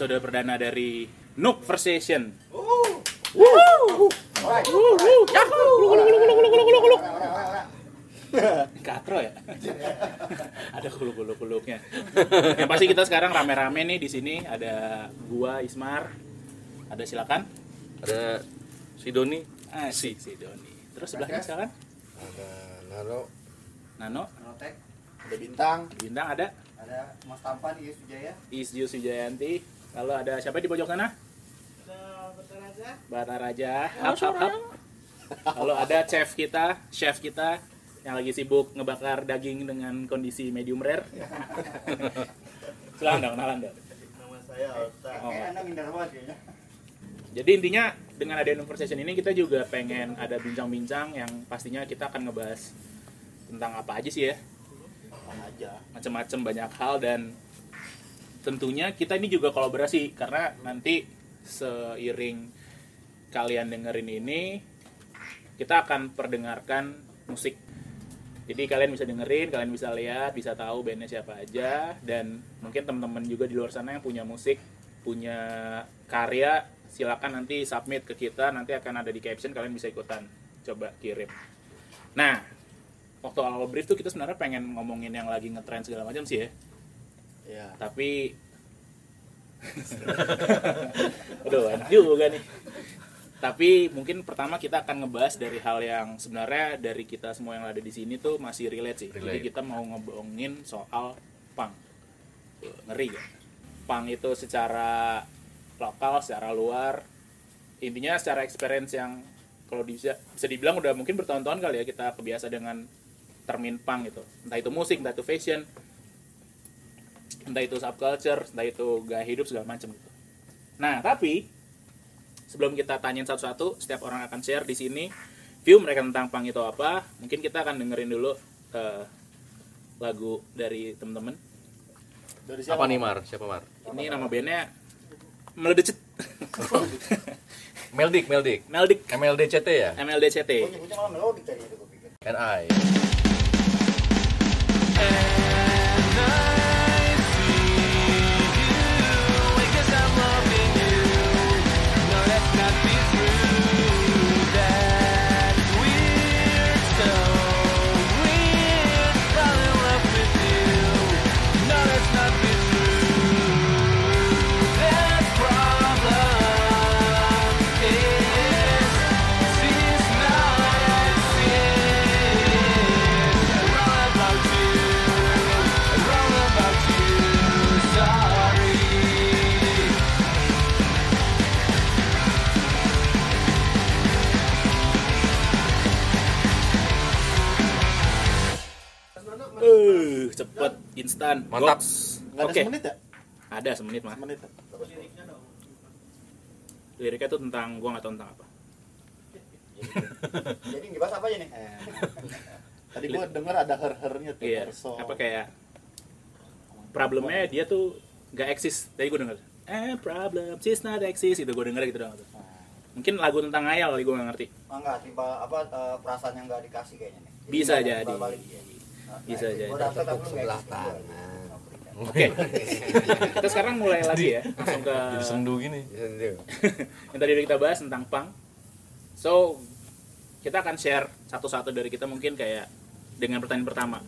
episode perdana dari Nook Versation. Katro ya? ada kuluk-kuluk-kuluknya. Yang pasti kita sekarang rame-rame nih di sini ada gua Ismar. Ada silakan. Ada si Doni. Ah, si si Doni. Terus sebelahnya silakan. ada Nano Nano, Notek, ada Bintang bintang ada. ada Mas Tampan Iis Wijaya. Isju Sujayanti. Lalu ada siapa di pojok sana? Bata Raja. Hap, hap, hap. Lalu ada chef kita, chef kita yang lagi sibuk ngebakar daging dengan kondisi medium rare. Silakan dong, kenalan dong. Nama saya Alta. Oh. Kayak Anda minder banget kayaknya. Jadi intinya dengan ada conversation ini kita juga pengen ada bincang-bincang yang pastinya kita akan ngebahas tentang apa aja sih ya. Apa aja. macam-macam banyak hal dan tentunya kita ini juga kolaborasi karena nanti seiring kalian dengerin ini kita akan perdengarkan musik. Jadi kalian bisa dengerin kalian bisa lihat bisa tahu bandnya siapa aja dan mungkin teman-teman juga di luar sana yang punya musik punya karya silakan nanti submit ke kita nanti akan ada di caption kalian bisa ikutan. Coba kirim. Nah waktu awal brief tuh kita sebenarnya pengen ngomongin yang lagi ngetrend segala macam sih ya Iya. tapi aduh juga nih. Tapi mungkin pertama kita akan ngebahas dari hal yang sebenarnya dari kita semua yang ada di sini tuh masih relate sih. Jadi Relate. kita mau ngomongin soal Tuh, ngeri ya? Punk itu secara lokal secara luar intinya secara experience yang kalau bisa bisa dibilang udah mungkin bertahun-tahun kali ya kita kebiasa dengan termin punk gitu. Entah itu musik entah itu fashion entah itu subculture entah itu gaya hidup segala macam gitu. Nah tapi sebelum kita tanyain satu-satu setiap orang akan share di sini view mereka tentang punk itu apa. Mungkin kita akan dengerin dulu eh, lagu dari temen-temen. Dari Apa nih Mar? Siapa Mar? ini nama bandnya meledecet. Meldik, Meldik. Meldik. MLDCT ya? MLDCT Oh, instan Mantap. Goks. Nggak ada Oke. semenit ya? ada semenit mah Semenit. ya? liriknya tuh tentang gua nggak tahu tentang apa Jadi ngebahas apa aja nih? Tadi gue denger ada her-hernya tuh. iya Herso. apa kayak problemnya dia tuh nggak eksis tadi gua denger eh problem she's not exist itu gua denger gitu doang tuh Nah, mungkin lagu tentang ngayal kali gua nggak ngerti ah, enggak, tipe apa eh, perasaan yang enggak dikasih kayaknya nih. Jadi Bisa jadi. balik ya. Bisa nah, jadi. Nggak sebelah tangan. oke kita sekarang mulai lagi ya langsung ke Jadi sendu gini. yang tadi udah kita bahas tentang punk so kita akan share satu-satu dari kita mungkin kayak dengan pertanyaan pertama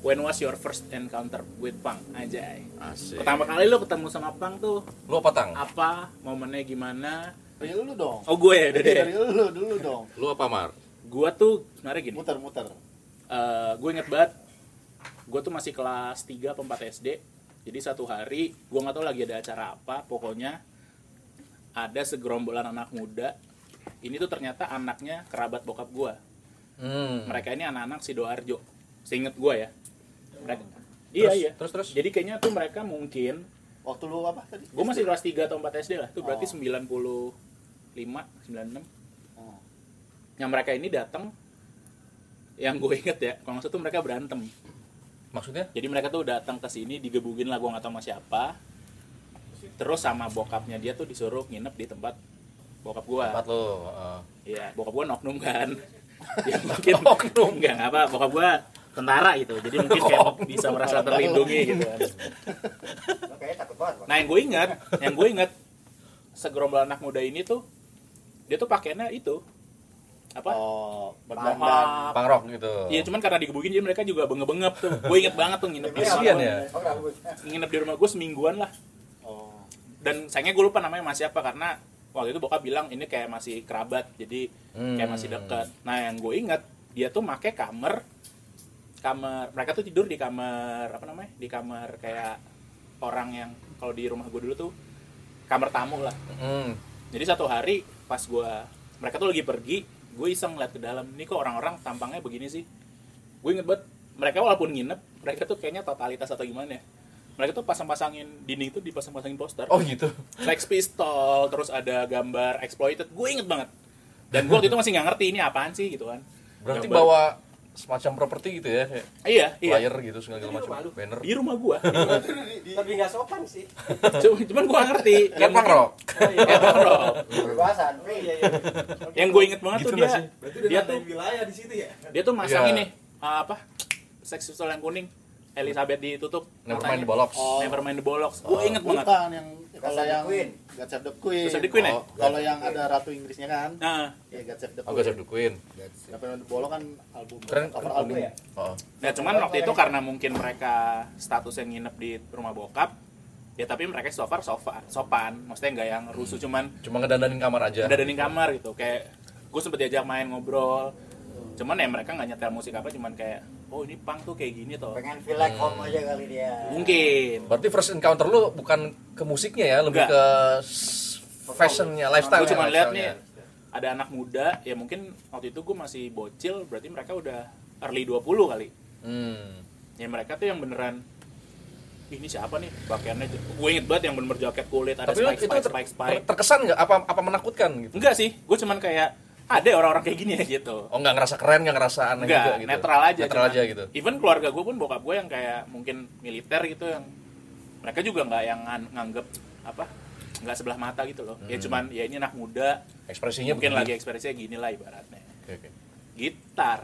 when was your first encounter with punk aja Asik. pertama kali lo ketemu sama punk tuh Lu apa tang? apa momennya gimana Dari lu dong. oh gue ya deh Dari lu dulu dong. Lu apa Mar? gue tuh sebenarnya gini Muter-muter. Eh gue inget banget gue tuh masih kelas 3 atau 4 SD jadi satu hari gue nggak tahu lagi ada acara apa. Pokoknya ada segerombolan anak muda. Ini tuh ternyata anaknya kerabat bokap gue Hmm. mereka ini anak-anak sidoarjo seinget gue ya. Mereka iya Terus, iya terus, terus? jadi kayaknya tuh mereka mungkin Waktu lu apa tadi? gue masih kelas 3 atau 4 SD lah. Tuh berarti Oh. 95 96 Oh. yang mereka ini datang yang gue inget ya kalau nggak salah tuh mereka berantem Maksudnya? jadi mereka tuh datang ke sini digebugin lah gue nggak tahu sama siapa terus sama bokapnya dia tuh disuruh nginep di tempat bokap gue Tempat lo. heeh. iya bokap gue noknum kan ya mungkin Oknum. enggak nggak apa bokap gue tentara gitu jadi mungkin kayak bisa merasa terlindungi gitu kan nah yang gue ingat yang gue ingat segerombol anak muda ini tuh dia tuh pakainya itu apa Oh, rock gitu. iya cuman karena digebukin jadi mereka juga bengep-bengep tuh gue inget banget tuh nginep di rumah ya. Nginep di rumah gue semingguan lah Oh. dan sayangnya gue lupa namanya masih apa karena waktu itu bokap bilang ini kayak masih kerabat jadi kayak Hmm. masih dekat nah yang gue ingat dia tuh make kamar kamar mereka tuh tidur di kamar apa namanya di kamar kayak orang yang kalau di rumah gue dulu tuh kamar tamu lah Hmm. jadi satu hari pas gue mereka tuh lagi pergi gue iseng lihat ke dalam. Ini kok orang-orang tampangnya begini sih? Gue inget banget mereka walaupun nginep mereka tuh kayaknya totalitas atau gimana ya? Mereka tuh pasang-pasangin dinding tuh dipasang-pasangin poster. Oh gitu. Sex Pistol terus ada gambar exploited. Gue inget banget. Dan gue waktu itu masih nggak ngerti ini apaan sih gitu kan. Berarti Gambar- bawa semacam properti gitu ya, kayak iya iya flyer gitu segala Itu di macam, banner. di rumah gue Lebih nggak sopan sih. cuman, cuman gue nggak ngerti Kayak punk rock. Kayak punk rock. Kebebasan. Iya iya. yang gue inget banget Gitu tuh dia sih? Dia tuh wilayah di situ ya? dia tuh masang Iya. ini uh, apa Pistol yang kuning Elizabeth ditutup Nevermind the Bollocks. Oh. Nevermind the Bollocks gue inget banget Bukan yang God kalau the yang Queen. God Save the Queen. God Save the Queen ya? Oh, Kalau yang ada Ratu Inggrisnya kan? nah Ya God Save the Oh, Queen. Save the Queen. Tapi yang Bolo kan album Keren, cover album ya? Oh. Nah, cuman waktu itu karena mungkin mereka status yang nginep di rumah bokap, ya tapi mereka so far sofa, sopan, maksudnya nggak yang rusuh, cuman Cuma ngedandanin kamar aja. di kamar gitu, kayak gue sempet diajak main ngobrol, cuman ya mereka nggak nyetel musik apa, cuman kayak oh ini punk tuh kayak gini tuh, Pengen feel like home aja kali dia. mungkin. Berarti first encounter lu bukan ke musiknya ya, lebih Enggak. ke fashionnya, lifestyle. Gue cuma lihat nih ada anak muda, ya mungkin waktu itu gue masih bocil, berarti mereka udah early 20 kali. Hmm. Ya mereka tuh yang beneran ini siapa nih pakaiannya gue inget banget yang bener jaket kulit ada Tapi spike itu spike ter- spike spike ter- terkesan nggak? Apa apa menakutkan gitu? enggak sih gue cuman kayak ada orang-orang kayak gini ya gitu Oh nggak ngerasa keren, nggak ngerasa aneh enggak juga gitu? netral aja Netral cuman. aja gitu. even keluarga gue pun bokap gue yang kayak mungkin militer gitu yang mereka juga nggak yang ngan- nganggep apa nggak sebelah mata gitu loh ya Hmm. cuman ya ini anak muda Ekspresinya mungkin begini. lagi ekspresinya gini lah ibaratnya Oke, oke. gitar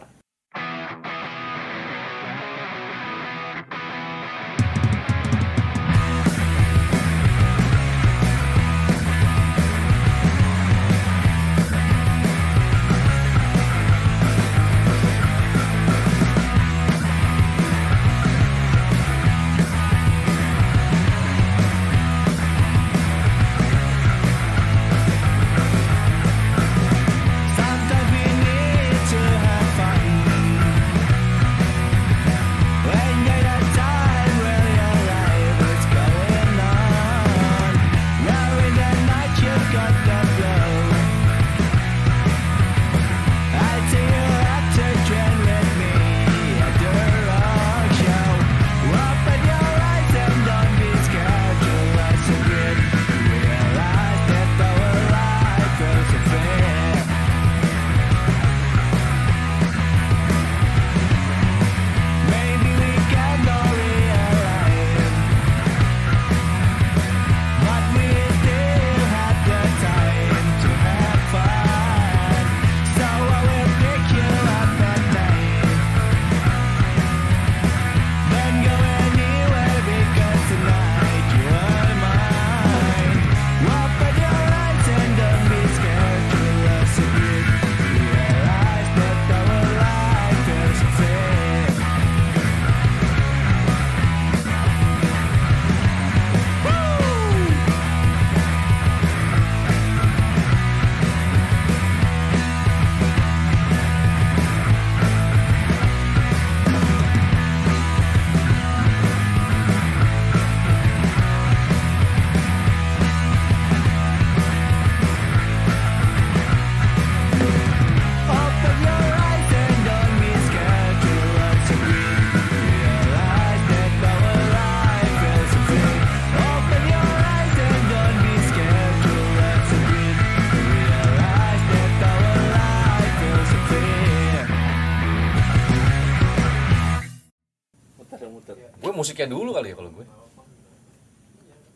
muter muter Gue musiknya dulu kali ya kalau gue.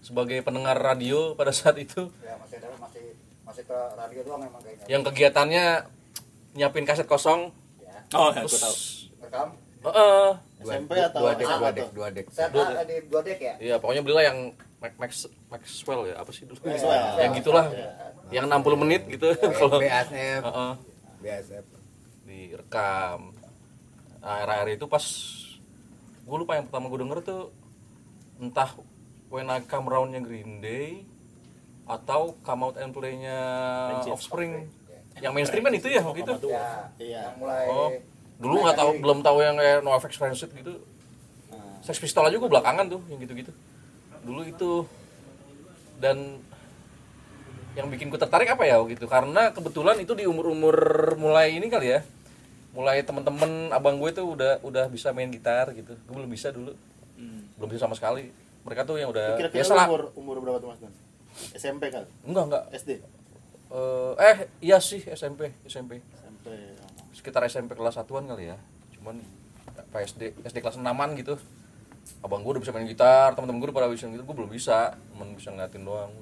Sebagai pendengar radio pada saat itu, Ya masih ada masih masih ke radio doang emang kayaknya. yang kegiatannya nyiapin kaset kosong, Ya, oh ya gue terus tahu rekam. Heeh. Dua, SMP dua, atau dua dek, dua dek, dua dek. Set A di dua dek ya? Iya, pokoknya belilah yang Max, Max Maxwell ya, apa sih dulu? Maxwell. Yang gitulah. Yang 60 menit gitu kalau BASF, Heeh. BASF. direkam. Nah, era-era itu pas gue lupa yang pertama gue denger tuh entah When I Come Round-nya Green Day atau Come Out and Play-nya Offspring. Yang mainstream kan itu ya waktu itu. Ya, Iya. yang mulai Oh, dulu nggak tahu belum tahu yang kayak No FX Rancid gitu. Sex Pistol aja gue belakangan tuh yang gitu-gitu. Dulu itu dan yang bikin gue tertarik apa ya gitu karena kebetulan itu di umur-umur mulai ini kali ya mulai temen-temen abang gue tuh udah udah bisa main gitar gitu. Gue belum bisa dulu. Belum bisa sama sekali. Mereka tuh yang udah Kira-kira biasa umur umur berapa tuh Mas Don? SMP kan? enggak enggak. SD? Eh, eh iya sih SMP SMP SMP. oh. sekitar SMP kelas satuan kali ya. Cuman apa SD SD kelas 6 gitu. Abang gue udah bisa main gitar teman-teman gue udah pada bisa gitu. Gue belum bisa cuman bisa ngeliatin doang.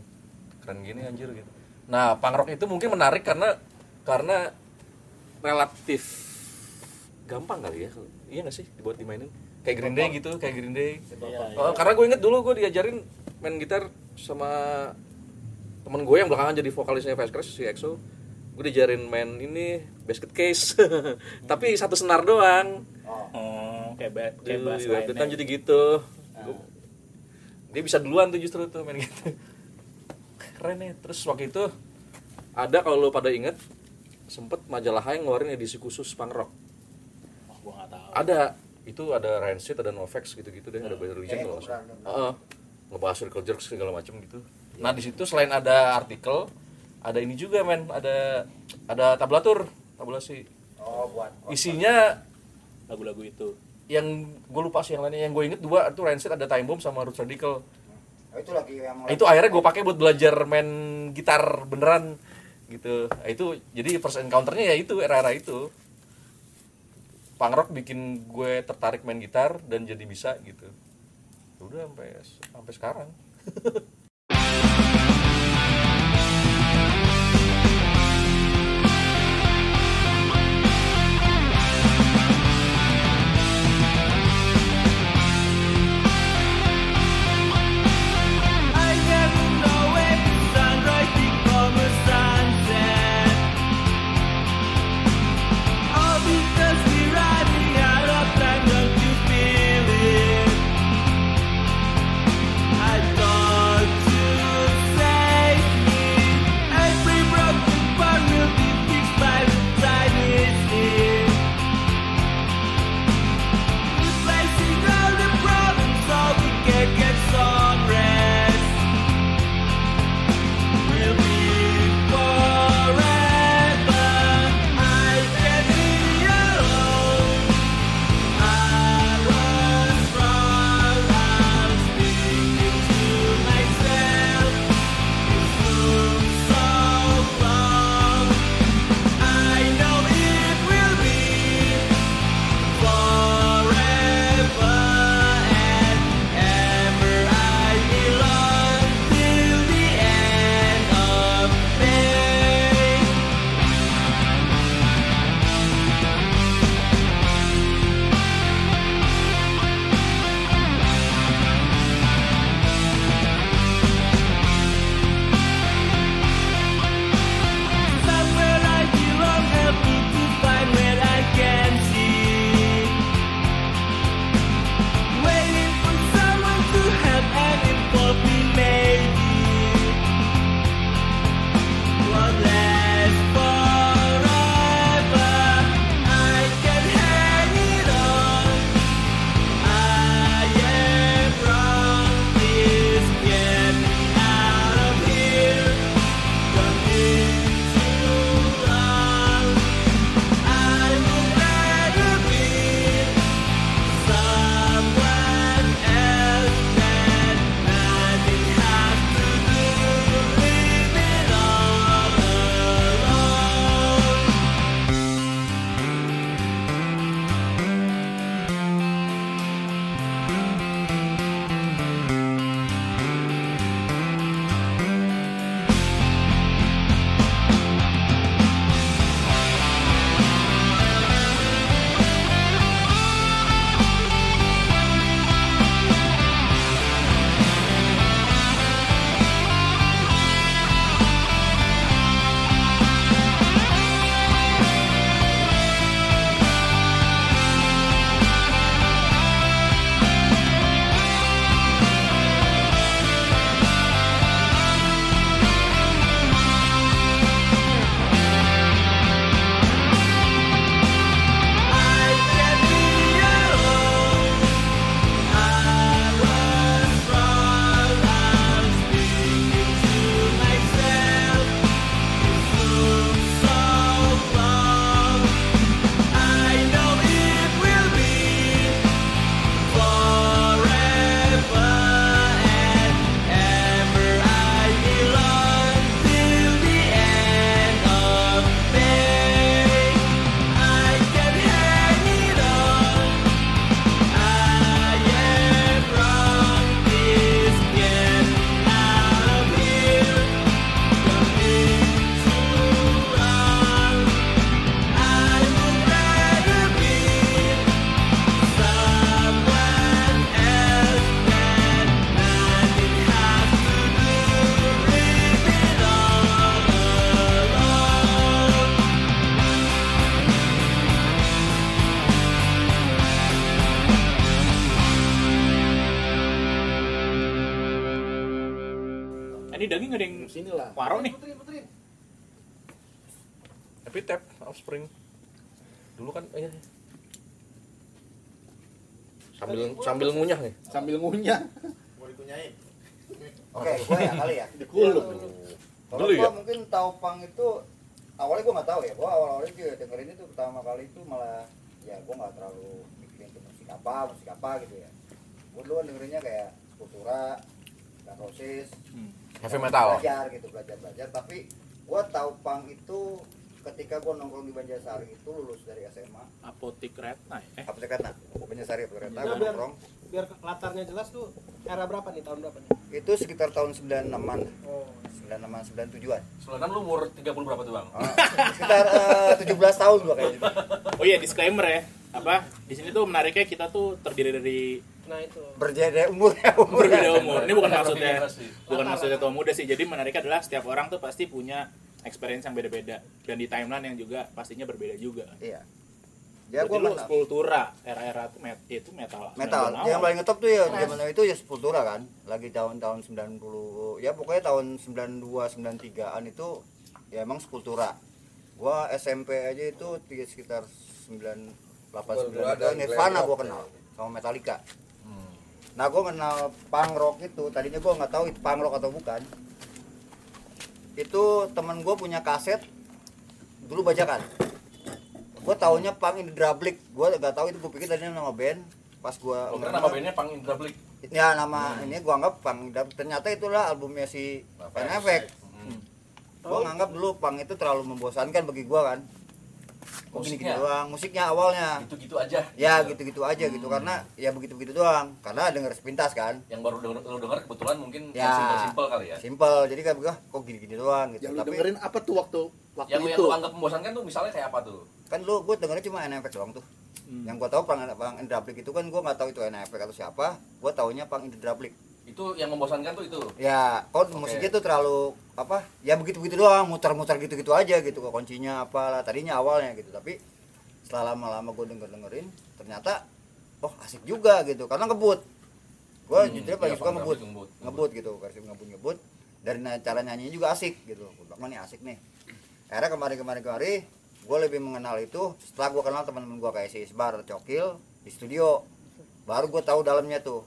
Keren gini anjir gitu. Nah punk rock itu mungkin menarik karena karena relatif gampang kali ya. Iya gak sih dibuat dimainin? Kayak Green Day gitu kayak Green Day. Iya, Oh, karena gue inget dulu gue diajarin main gitar sama temen gue yang belakangan jadi vokalisnya Fast Crash si EXO. Gue diajarin main ini basket case. Tapi satu senar doang. Oh, kayak ba kayak bass lainnya. jadi gitu. Dia bisa duluan tuh justru tuh main gitu. Keren ya. Terus waktu itu ada kalau lu pada inget sempet majalah yang ngeluarin edisi khusus punk rock Oh, gua nggak tahu. Ada. Itu ada Rancid ada Novex gitu-gitu deh ada Bad Religion Kayak kalau nggak salah. ngebahas circle jerk segala macam gitu. Nah di situ selain ada artikel ada ini juga men. Ada ada tablatur tabulasi Oh, buat isinya Lagu-lagu itu. yang gue lupa sih yang lainnya. Yang gue inget dua itu Rancid ada Time Bomb sama Roots Radical. Oh, itu lagi yang Nah, itu akhirnya gue pakai buat belajar main gitar beneran gitu. Nah, itu jadi first encounternya ya itu era-era itu punk rock bikin gue tertarik main gitar dan jadi bisa gitu. Ya udah sampai sampai sekarang ngunyah. Sambil ngunyah. Oke, gue ya kali ya. Dikuluk. Kalau gua ya? mungkin tahu pang itu awalnya gua nggak tahu ya. Gua awal-awalnya juga dengerin itu pertama kali itu malah ya gua nggak terlalu mikirin itu musik apa, musik apa gitu ya. Gua dulu dengerinnya kayak Kultura, Guns Roses, Heavy metal. belajar gitu, belajar-belajar. Tapi gua tahu pang itu ketika gua nongkrong di Banjarsari itu lulus dari SMA. Apotik Retna ya. Eh, sih kata? Banjarsari apa kata? Nah, Gua biar, nongkrong. biar latarnya jelas tuh era berapa nih tahun berapa nih? Itu sekitar tahun 96-an, Oh, 96-an, 97-an. Sebenarnya lu umur 30 berapa tuh, Bang? Ah, sekitar eh, 17 tahun gua kayak gitu. Oh iya disclaimer ya. Apa? Di sini tuh menariknya kita tuh terdiri dari nah itu. Berbeda umur ya, umur. berbeda umur. Ini bukan maksudnya Generasi. bukan maksudnya tua muda sih. Jadi menariknya adalah setiap orang tuh pasti punya experience yang beda-beda dan di timeline yang juga pastinya berbeda juga. Iya. Ya gua lu. Sepultura era-era met, itu metal. metal 90-an yang awal. paling ngetop tuh ya zaman itu ya Sepultura kan lagi tahun-tahun 90 ya pokoknya tahun 92 93an itu ya emang Sepultura gua SMP aja itu sekitar 9 8 Sepultura 9 dan Nirvana gua kenal ya. sama Metallica nah gua kenal punk rock itu tadinya gua nggak tahu itu punk rock atau bukan itu temen gua punya kaset dulu bajakan. Gua taunya punk in the Drablik gua nggak tahu itu gua pikir tadinya nama band. Pas gua Oh, karena nama bandnya Pang Indra Blik. ya nama ini gua anggap dan ternyata itulah albumnya si Pen Effect. Hmm. gua nganggap dulu punk itu terlalu membosankan bagi gua kan Kok gini-gini Musiknya doang musiknya awalnya gitu-gitu aja. ya gitu-gitu aja gitu karena ya begitu-begitu doang karena denger sepintas kan Yang baru denger, lu denger kebetulan mungkin Ya. yang simpel-simpel kali ya. simple jadi kan gua kok gini-gini doang gitu Yang lu tapi dengerin apa tuh waktu waktu Yang yang itu? lu anggap membosankan tuh misalnya kayak apa tuh? kan lu gua dengernya cuma NFX doang tuh Hmm. yang gua tahu pang pang Indrablik itu kan gua nggak tahu itu NFX atau siapa gua taunya pang Indrablik Itu yang membosankan tuh itu. ya kok Oke. musiknya tuh terlalu apa ya begitu begitu doang muter-muter gitu-gitu aja gitu kok kuncinya apalah tadinya awalnya gitu tapi setelah lama-lama gue denger dengerin ternyata oh asik juga gitu karena ngebut. Gue Hmm, jujur paling iya, suka Bang ngebut David ngebut. ngebut gitu versi ngebut ngebut. Dari na- cara nyanyinya juga asik gitu. Gue bilang nih asik nih. Akhirnya kemarin kemarin kemarin gue lebih mengenal itu setelah gue kenal teman-teman gue kayak si Isbar Cokil di studio. Baru gue tahu dalamnya tuh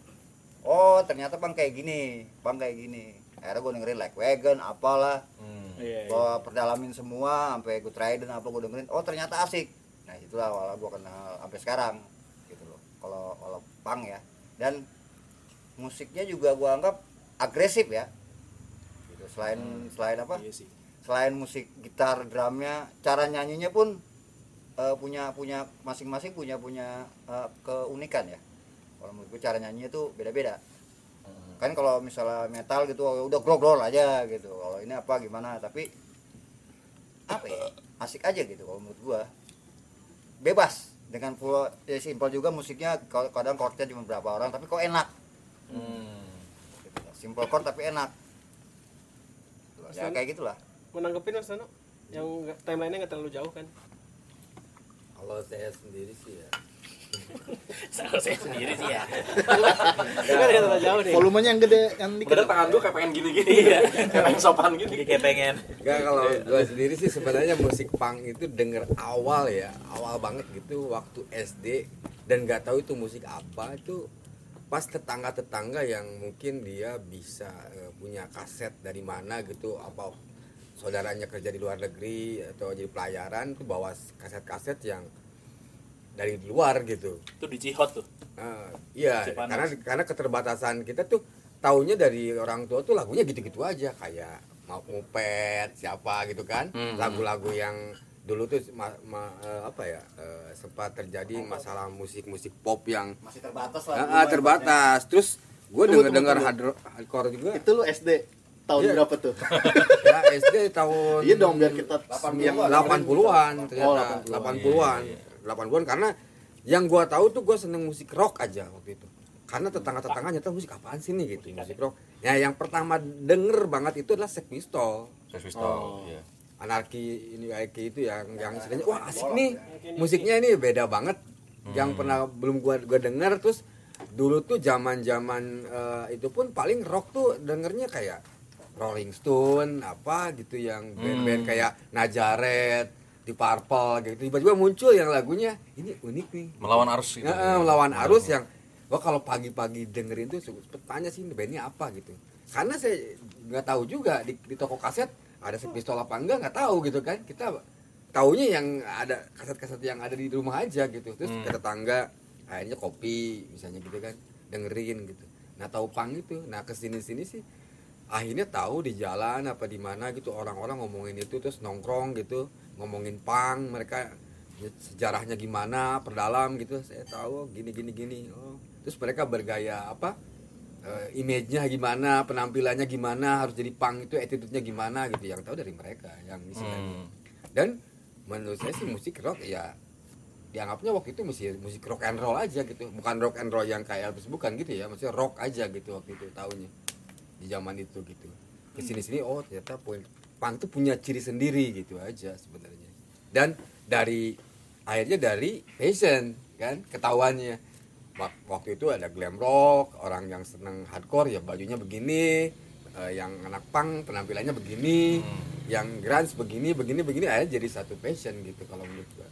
oh ternyata bang kayak gini bang kayak gini. Akhirnya gue dengerin like wagon apalah. Hmm. Iya, iya. gue perdalamin semua sampai gue Ridden apa gue dengerin. Oh ternyata asik. Nah itulah awal gue kenal sampai sekarang gitu loh. Kalau kalau pang ya. Dan musiknya juga gue anggap agresif ya. Gitu selain selain apa? Iya sih. selain musik gitar drumnya cara nyanyinya pun eh, punya punya masing-masing punya punya eh, keunikan ya kalau menurut gue cara nyanyinya tuh beda-beda Hmm. kan kalau misalnya metal gitu oh, udah grog aja gitu kalau ini apa gimana tapi apa ya asik aja gitu kalau menurut gua bebas dengan full ya simpel juga musiknya kadang chordnya cuma berapa orang tapi kok enak Hmm. simple chord tapi enak ya Mas kayak gitulah Menanggepin Mas Nano yang timelinenya nggak terlalu jauh kan? Kalau saya sendiri sih ya. Salah saya sendiri sih ya. Kan nggak terlalu jauh nih. Volumenya yang gede yang dikit. Bener tangan gua kayak pengen gini-gini. Iya. kayak pengen sopan gini. Jadi kayak pengen. Enggak kalau gue sendiri sih sebenarnya musik punk itu denger awal ya, awal banget gitu waktu SD dan nggak tahu itu musik apa itu pas tetangga-tetangga yang mungkin dia bisa eh, punya kaset dari mana gitu apa saudaranya kerja di luar negeri atau jadi pelayaran itu bawa kaset-kaset yang dari luar gitu. Itu di Cihot tuh. Ah, iya, Cipanas. karena karena keterbatasan kita tuh taunya dari orang tua tuh lagunya gitu-gitu aja kayak mau mupet siapa gitu kan, Hmm. lagu-lagu yang dulu tuh ma- ma- eh, apa ya eh, sempat terjadi masalah musik-musik pop yang masih terbatas ah, lah ah, terbatas. Terus gue Tunggu, denger dengar tunggu, hardcore juga. Itu lu SD tahun Iya. berapa tuh? ya SD tahun Iya dong biar kita 80-an. yang 80-an Oh, ternyata 80-an. 80-an 80-an karena yang gua tahu tuh gua seneng musik rock aja waktu itu. Karena tetangga-tetangganya tuh musik apaan sih nih gitu musik rock. Ya yang pertama denger banget itu adalah Sex Pistol. Sex Pistol. Oh. Iya. anarki ini anarki itu yang yang istilahnya wah asik nih musiknya ini beda banget. Yang pernah belum gua gua denger terus dulu tuh zaman zaman itu pun paling rock tuh dengernya kayak Rolling Stone apa gitu yang band-band kayak Najaret di Purple gitu. Tiba-tiba muncul yang lagunya ini unik nih. Melawan arus gitu. Nah, melawan arus yang wah kalau pagi-pagi dengerin tuh tanya sih ini bandnya apa? gitu. Karena saya nggak tahu juga di, di toko kaset ada pistol apa enggak nggak tahu gitu kan. Kita taunya yang ada kaset-kaset yang ada di rumah aja gitu. Terus Hmm. ke tetangga akhirnya kopi misalnya gitu kan dengerin gitu. Nah tahu pang itu. Nah ke sini sini sih akhirnya tahu di jalan apa di mana gitu orang-orang ngomongin itu terus nongkrong gitu ngomongin pang mereka ya, sejarahnya gimana perdalam gitu. Saya tahu oh, gini gini gini. Oh. Terus mereka bergaya apa? Eh, image-nya gimana penampilannya gimana harus jadi pang itu attitude-nya gimana gitu. Yang tahu dari mereka yang istilahnya Hmm. dan menurut saya sih musik rock ya dianggapnya waktu itu musik musik rock and roll aja gitu. Bukan rock and roll yang kayak Elvis bukan gitu ya. Maksudnya rock aja gitu waktu itu tahunnya. Di zaman itu gitu. Ke sini sini oh ternyata poin punk itu punya ciri sendiri gitu aja sebenarnya. Dan dari akhirnya dari fashion kan ketahuannya. Wak- waktu itu ada glam rock orang yang seneng hardcore ya bajunya begini eh, yang anak punk penampilannya begini yang grunge begini begini begini akhirnya jadi satu fashion gitu kalau menurut gua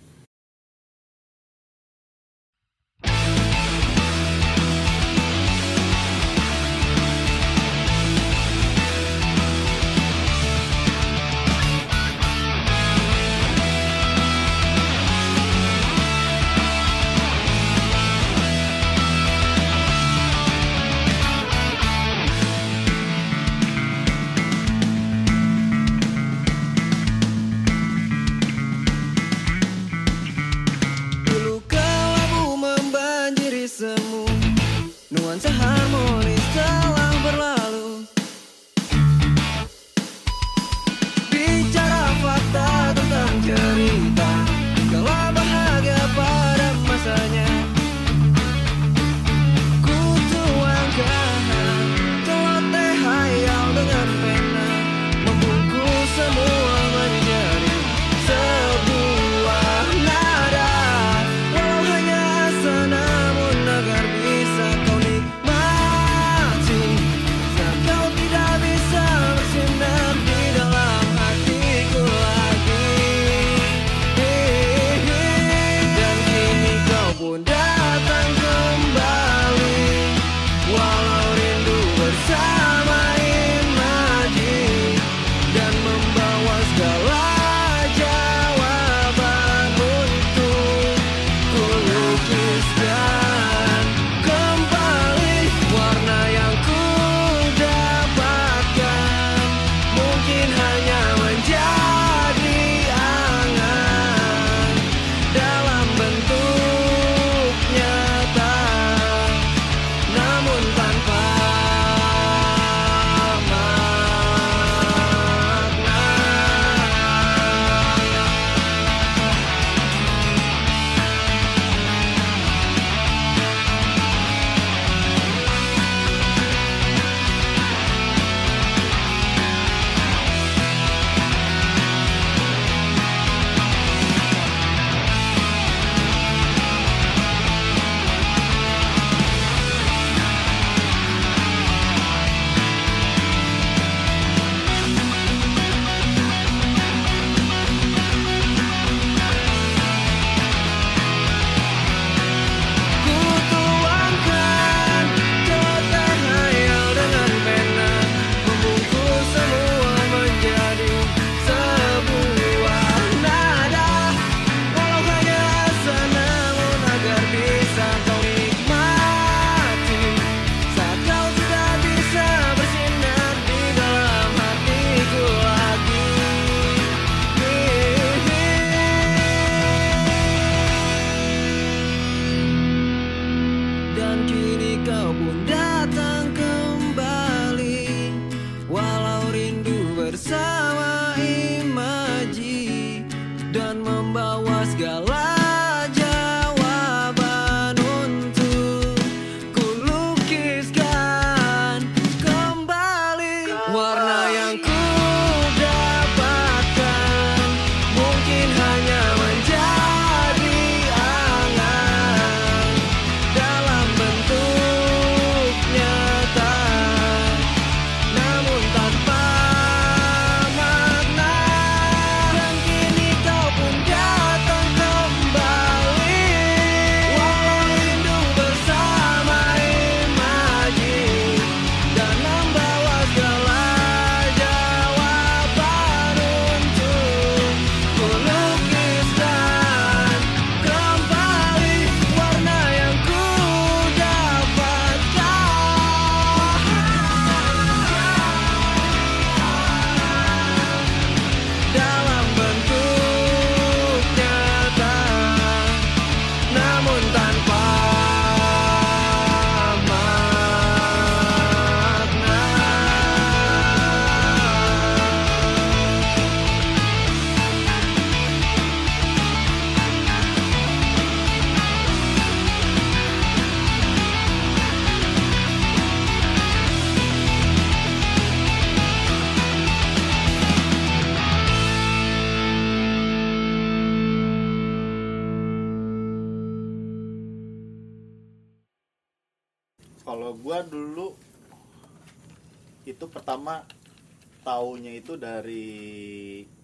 taunya itu dari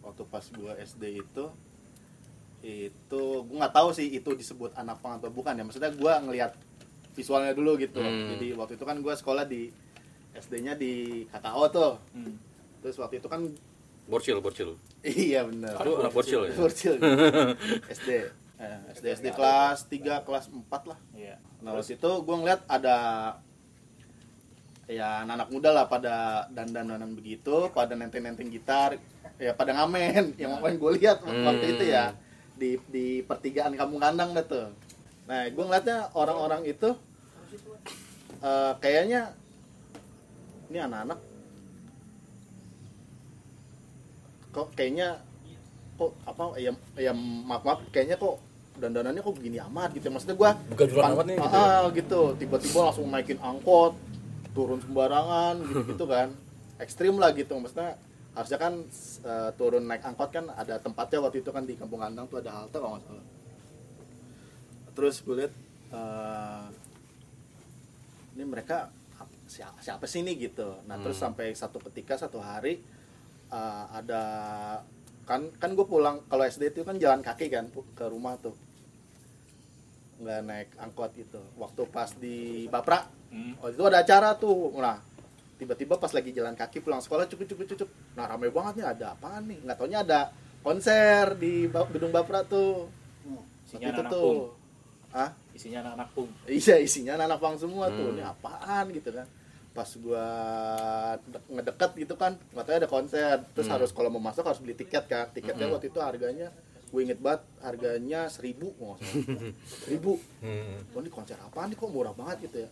waktu pas gua SD itu itu gua nggak tahu sih itu disebut anak pang atau bukan ya maksudnya gua ngelihat visualnya dulu gitu Hmm. jadi waktu itu kan gua sekolah di SD-nya di KKO tuh Hmm. terus waktu itu kan Borcil, borcil. iya bener Itu anak borcil ya? Borcil. SD eh, SD SD kelas 3 kelas 4 lah Iya. Nah waktu itu gue ngeliat ada ya anak-anak muda lah pada dandan-dandan begitu, pada nenteng-nenteng gitar, ya pada ngamen. Yang ngamen gue lihat waktu Hmm. itu ya di di pertigaan kampung kandang dah tuh. Nah gue ngeliatnya orang-orang itu eh, kayaknya ini anak-anak kok kayaknya kok apa ya ya maaf maaf kayaknya kok dandanannya kok begini amat gitu maksudnya gua Gajulan pan- amat nih, gitu ah, gitu tiba-tiba langsung naikin angkot turun sembarangan gitu gitu kan. Ekstrim lah gitu. Maksudnya harusnya kan eh, turun naik angkot kan ada tempatnya waktu itu kan di kampung kandang tuh ada halte kalau nggak salah. Terus gue lihat eh, ini mereka ap- siapa, siapa sih ini gitu. Nah terus Hmm. sampai satu ketika satu hari eh, ada kan kan gue pulang kalau SD itu kan jalan kaki kan ke rumah tuh. Nggak naik angkot gitu. Waktu pas di Bapra Hmm. oh itu ada acara tuh. Nah tiba-tiba pas lagi jalan kaki pulang sekolah cukup cukup cukup. Nah ramai banget nih ada apaan nih? Nggak taunya ada konser di gedung Bapra tuh. Isinya Waktu itu anak-anak tuh. pung. ah Isinya anak-anak pung. iya isinya anak pang semua tuh. Hmm. ini apaan gitu kan? Pas gua de- ngedeket gitu kan katanya ada konser. Terus Hmm. harus kalau mau masuk harus beli tiket kan. Tiketnya Hmm. waktu itu harganya gue inget banget harganya seribu nggak seribu. Hmm. Wah, ini konser apaan nih? Kok murah banget gitu ya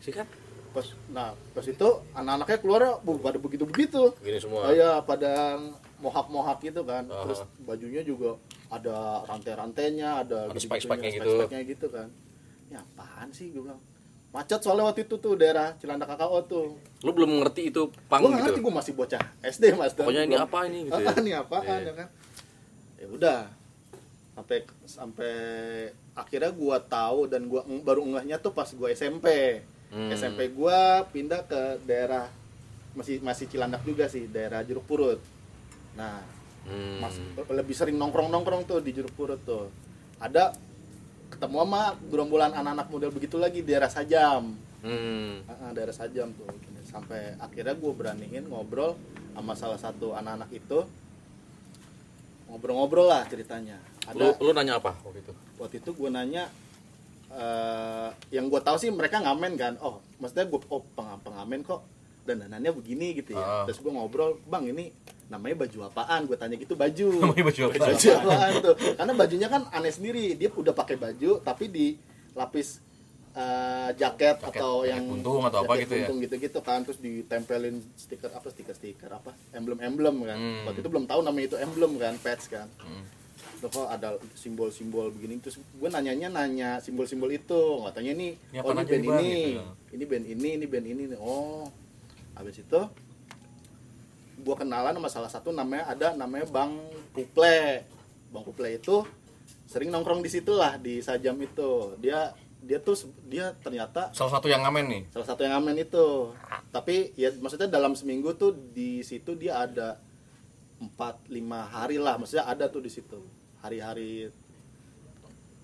Sikat. pas nah pas itu anak-anaknya keluar bu, pada begitu begitu Gini semua. oh iya pada mohak-mohak gitu kan Aha. terus bajunya juga ada rantai-rantainya ada Ada spike-spike-nya gitu. spike-spike-nya gitu kan ini apaan sih gue bilang macet soalnya waktu itu tuh daerah Cilandak KKO tuh Lu belum ngerti itu pang gue nggak ngerti gitu. gue masih bocah SD mas Pokoknya ini apa ini gitu ya? Ini apaan Iya. ya kan ya udah sampai sampai akhirnya gua tahu dan gua eng- baru ngehnya tuh pas gua SMP Hmm. SMP gua pindah ke daerah masih masih Cilandak juga sih daerah Jeruk Purut nah Hmm. mas lebih sering nongkrong nongkrong tuh di Jeruk Purut tuh ada ketemu sama gerombolan anak-anak model begitu lagi di daerah Sajam Hmm. Ah, ah, daerah Sajam tuh sampai akhirnya gue beraniin ngobrol sama salah satu anak-anak itu ngobrol-ngobrol lah ceritanya Lu, ada lu nanya apa waktu itu? waktu itu gue nanya eh, yang gue tahu sih mereka ngamen kan oh maksudnya gue oh peng- pengamen kok dan danannya begini gitu ya Ah. terus gue ngobrol bang ini namanya baju apaan gue tanya gitu baju Namanya baju apaan? baju apaan tuh karena bajunya kan aneh sendiri dia udah pakai baju tapi di lapis eh, jaket, Jaket- atau jaket yang buntung atau apa gitu ya? buntung gitu-gitu kan terus ditempelin stiker apa stiker stiker apa emblem emblem kan Hmm. waktu itu belum tahu namanya itu emblem kan patch kan Hmm. Kok ada simbol-simbol begini terus gue nanyanya nanya simbol-simbol itu katanya ini Ini oh apaan ini band ini Gitu. ini band ini ini band ini nih. oh habis itu gue kenalan sama salah satu namanya ada namanya Bang Puple Bang Puple itu sering nongkrong di situ lah di Sajam itu dia dia tuh dia ternyata Salah satu yang ngamen nih. salah satu yang ngamen itu. Tapi ya maksudnya dalam seminggu tuh di situ dia ada empat lima hari lah. Maksudnya ada tuh di situ. Hari-hari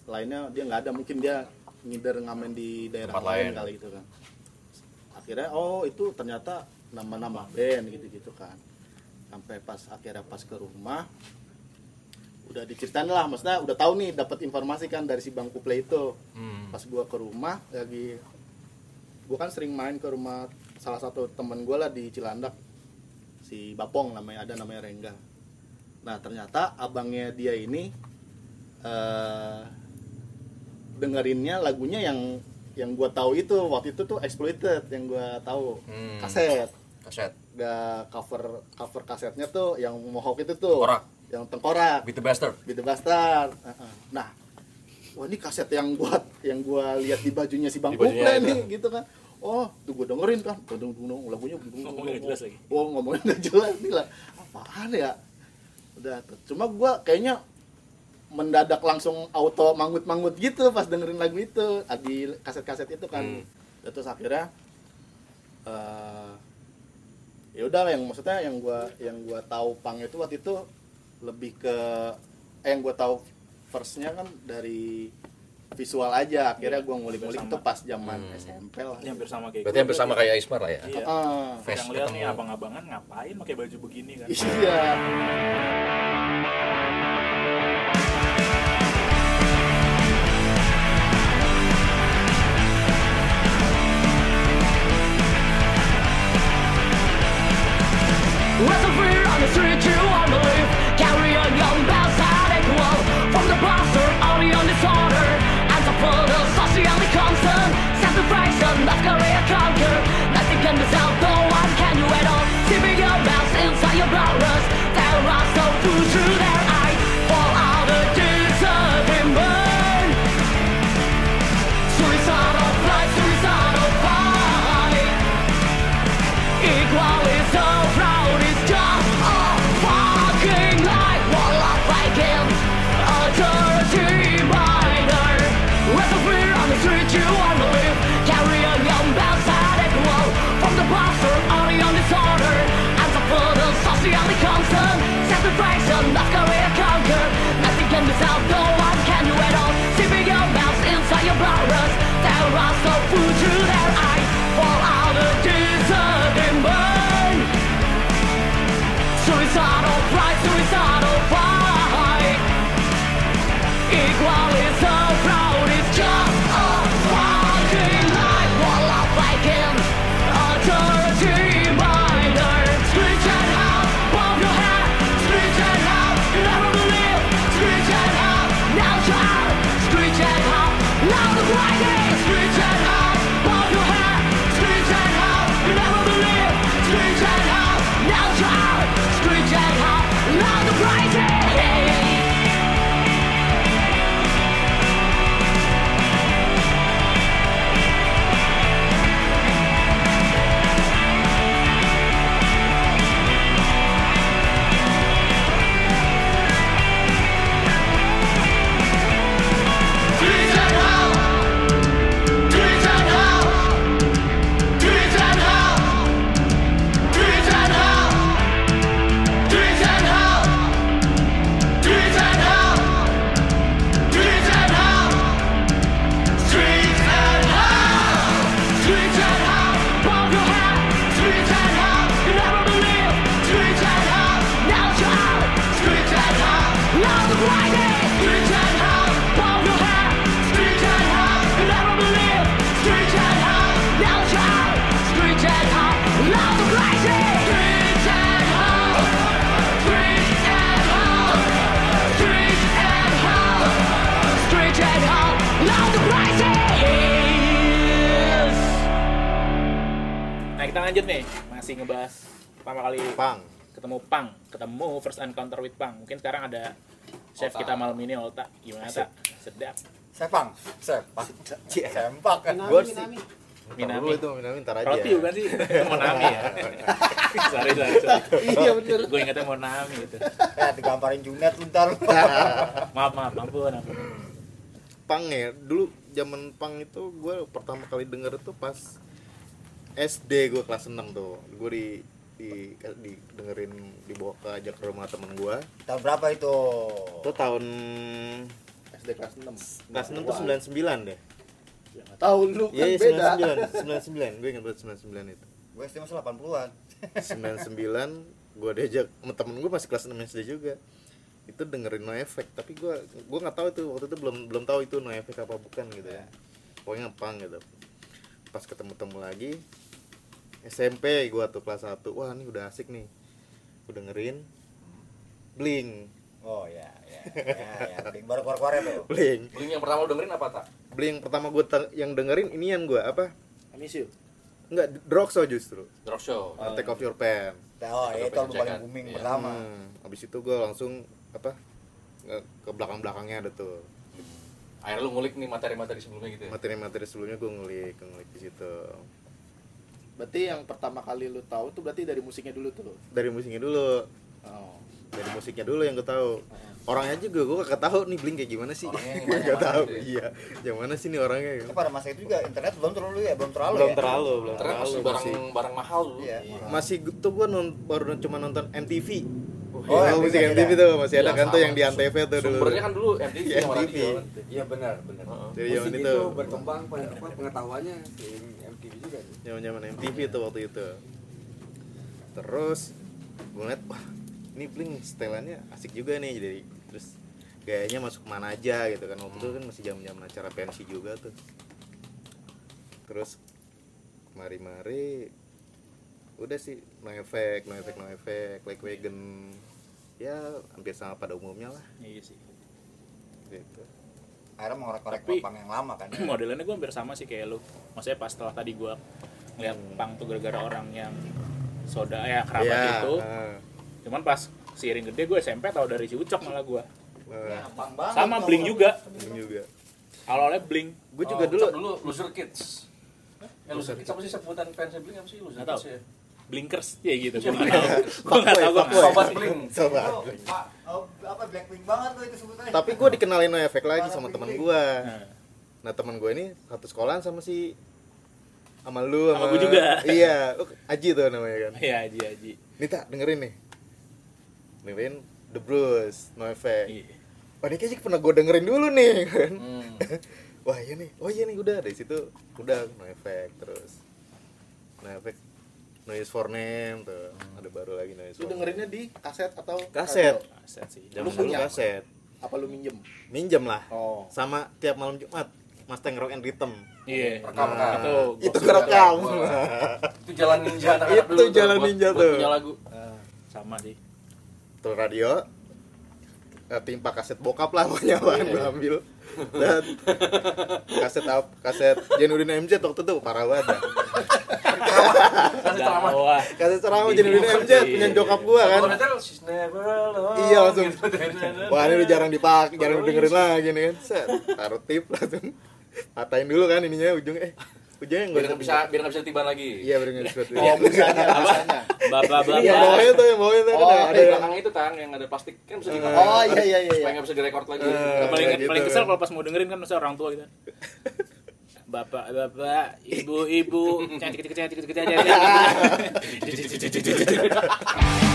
lainnya dia nggak ada. Mungkin dia ngider ngamen di daerah Tempat lain lain. kali gitu kan. Akhirnya oh itu ternyata nama-nama band gitu-gitu kan. Sampai pas akhirnya pas ke rumah udah diceritain lah maksudnya udah tahu nih dapat informasi kan dari si bang Kuple itu Hmm. pas gua ke rumah lagi gua kan sering main ke rumah salah satu temen gua lah di Cilandak si Bapong namanya ada namanya Rengga nah ternyata abangnya dia ini eh dengerinnya lagunya yang yang gua tahu itu waktu itu tuh exploited yang gua tahu Hmm. kaset Kaset. gak cover cover kasetnya tuh yang mohawk itu tuh Tengkorak. Yang tengkorak Beat the Bastard. Beat the Bastard. Nah, wah ini kaset yang buat yang gua lihat di bajunya si Bang Kuple nih gitu kan. Oh, tuh gua dengerin kan. Dung dung dung lagunya dung dung Ngomongnya jelas lagi. Oh, ngomongnya nggak jelas nih lah. Apaan ya? Udah. Cuma gua kayaknya mendadak langsung auto manggut-manggut gitu pas dengerin lagu itu di kaset-kaset itu kan Hmm. terus akhirnya eh ya udah yang maksudnya yang gua yang gua tahu pang itu waktu itu lebih ke eh yang gua tahu firstnya kan dari visual aja. Akhirnya gua ngulik-ngulik itu pas zaman SMP lah. Ini hampir sama kayak Berarti hampir sama kayak Ismar lah ya. Iya. Ah, Face yang lihat nih ketemu. abang-abangan ngapain pakai baju begini kan? Iya. Wrestle free on the street, you won't lanjut nih masih ngebahas pertama kali pang. ketemu pang ketemu first encounter with pang. Mungkin sekarang ada chef Ota. kita malam ini Olta gimana tak sedap. Sepang, sepak, sempak. Kan. Gua sih Minami. Dulu itu Minami ntar aja. Roti bukan sih? Monami ya. Sorry sorry, sorry. iya bener. Gue ingetnya Monami gitu Ya digamparin Junet lu ntar. maaf maaf. Ampun ampun. Pang ya dulu zaman pang itu gue pertama kali denger tuh pas SD gue kelas 6 tuh. Gue di di, di dengerin dibawa ke ajak ke rumah temen gue Tahun berapa itu? itu tahun SD kelas 6 kelas 6 tuh 99 deh. Tahu lu kan iya iya, beda 99 99 gue ingat banget 99 itu. Gue SD masih 80-an. 99 gue diajak sama temen gue masih kelas 6 SD juga. Itu dengerin no effect tapi gue gue nggak tahu itu. Waktu itu belum belum tahu itu no effect apa bukan gitu ya. Pokoknya pang gitu. Pas ketemu temu lagi SMP gue tuh kelas 1 wah ini udah asik nih gue dengerin bling Oh ya, ya. Ya, ya. Bing baru keluar-keluar tuh. bling Bling yang pertama lu dengerin apa tak? bling pertama gue yang dengerin inian gue apa I miss you Enggak, Droxo justru Drop show. uh, Take Off Your Pen Oh, Ada itu album paling booming Iya. pertama. Hmm, habis itu gue langsung apa ke belakang belakangnya ada tuh Akhirnya lu ngulik nih materi-materi sebelumnya gitu ya. materi-materi sebelumnya gue ngulik ngulik di situ berarti yang pertama kali lu tahu tuh berarti dari musiknya dulu tuh dari musiknya dulu. Oh. dari musiknya dulu yang gue tahu. Orangnya juga gue gak tahu nih Blink kayak gimana sih? Orangnya yang gue gak tahu. tuh ya? iya yang mana sih nih orangnya? Itu pada masa itu juga internet belum terlalu ya belum terlalu belum ya. terlalu belum Ternyata terlalu. Masih barang masih. barang mahal dulu. Iya. Masih tuh gue baru cuma nonton MTV Oh, oh, MTV musik ada. MTV tuh masih ada Iya, kan tuh yang di Antv tuh dulu. Sumbernya kan dulu MTV Iya, radio kan. Iya benar, benar. Dari Musik zaman itu, berkembang pengetahuannya MTV juga. tuh. zaman zaman MTV tuh waktu itu. Terus gue ngeliat wah ini Blink setelannya asik juga nih jadi terus gayanya masuk mana aja gitu kan. Waktu itu kan masih zaman zaman acara pensi juga tuh. Terus mari-mari udah sih no effect no effect no effect like wagon. Ya hampir sama pada umumnya lah. Iya sih. Gitu akhirnya mengorek-korek Tapi- pang yang lama kan modelannya gue hampir sama sih kayak lu. Maksudnya pas setelah tadi gue ngeliat pang tuh gara-gara orang yang soda ya kerabat Iya, itu. Ah, cuman pas seiring gede gue SMP tau dari si Ucok malah gue Pang banget sama Blink juga. Blink juga. Awalnya Blink. Gue juga Oh, dulu. Dulu loser kids. Eh loser kids apa sih sebutan fansnya Blink apa sih? Loser kids ya Blinkers ya gitu. Gue nggak tahu. Gue nggak tahu gue nggak tahu. sobat Blink oh, apa Blackpink banget tuh itu sebutannya. Tapi gue dikenalin no effect lagi sama teman gue Nah, nah teman gue ini satu sekolahan sama si sama lu Sama gua juga. iya Aji tuh namanya kan? Iya Aji Aji. Nita dengerin nih. Dengerin The Bruce No Effect. Iya. wah ini kayaknya pernah gue dengerin dulu nih kan? Hmm. wah iya nih. Oh iya nih udah dari situ udah No Effect terus. No Effect Noise for Name tuh. Ada baru lagi Noise Lu for Name. dengerinnya di kaset atau kaset. aset sih. Zaman Lu punya? kaset. Apa lu minjem? minjem lah. Oh. sama tiap malam Jumat Mustang Rock and Rhythm. Iya. Rekam, Nah, itu itu kerekam. itu jalan ninja Itu dulu tuh, jalan buat- ninja buat tuh. punya lagu. Sama sih. Tuh radio. Eh, timpa kaset bokap lah pokoknya apaan gue ambil dan kaset apa kaset Jenudin MZ waktu itu parah banget dah. kasih ceramah. Kaset ceramah Jenudin MZ York, punya jokap gua kan? Alone. iya langsung. Wah ini udah jarang dipakai jarang dengerin lagi nih kan? Set taruh tip langsung. Patahin dulu kan ininya ujungnya. Eh ujungnya biar nggak nggak bisa biar nggak bisa tiban lagi. Iya biar nggak bisa Oh, busanya, busanya. bapak bapak yang bawahnya tuh yang bawahnya tuh kan Oh, ada belakang itu tang yang ada plastik kan bisa tiban Oh, iya iya iya. supaya iya. nggak bisa direkord lagi. Eh, Yang paling gitu. paling kesel kalau pas mau dengerin kan masa orang tua gitu bapak bapak ibu ibu. Cantik cantik cantik cantik cantik Hangus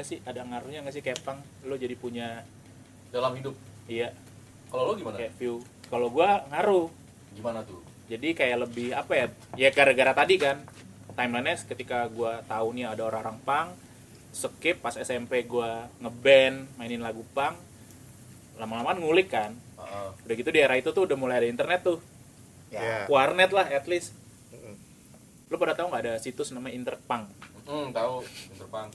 pada ngaruh gak sih? Ada ngaruhnya gak sih? Kayak pang lu jadi punya dalam hidup? Iya. Kalau lo gimana? Kayak view. Kalau gua ngaruh. Gimana tuh? Jadi kayak lebih apa ya? Ya gara-gara tadi kan timelinenya ketika gua tahu nih ada orang-orang pang skip pas SMP gua ngeband mainin lagu pang lama-lama ngulik kan. Heeh. udah gitu di era itu tuh udah mulai ada internet tuh. Ya. Ya. warnet lah at least. Lu pada tahu nggak ada situs namanya interpang hmm tahu. Interpang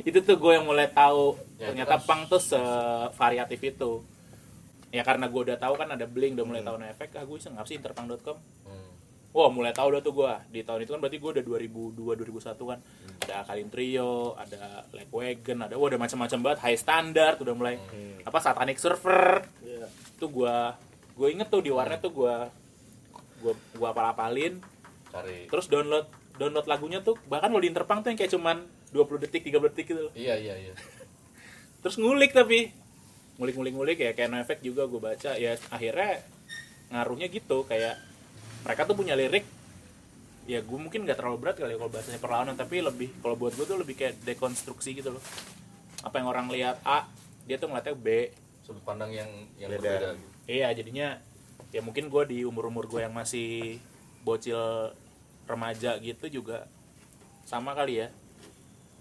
itu tuh gue yang mulai tahu. Ya, ternyata kan- pang tuh sevariatif itu. Ya karena gue udah tahu kan ada bling udah mulai Hmm. tahu no efek ah gue iseng apa sih interpang.com hmm. Wah mulai tahu dah tuh gue di tahun itu kan berarti gue udah 2002 2001 kan. Ada Kalin Trio ada Like Wagon ada wah udah macam-macam banget. High Standard udah mulai Hmm. apa Satanic Server Iya. tuh gue gue inget tuh di warnet tuh gue gue gue apal-apalin. Cari. Terus download download lagunya tuh bahkan lo di Interpang tuh yang kayak cuman 20 detik 3 detik gitu loh. Iya iya iya. Terus ngulik tapi ngulik ngulik ngulik ya kayak no effect juga gue baca. Ya akhirnya ngaruhnya gitu kayak mereka tuh punya lirik ya gue mungkin nggak terlalu berat kali ya kalau bahasanya perlawanan tapi lebih kalau buat gue tuh lebih kayak dekonstruksi gitu loh. Apa yang orang lihat A dia tuh ngeliatnya B. Sudut pandang yang yang Beda. berbeda gitu. iya jadinya ya mungkin gue di umur umur gue yang masih bocil remaja gitu juga sama kali ya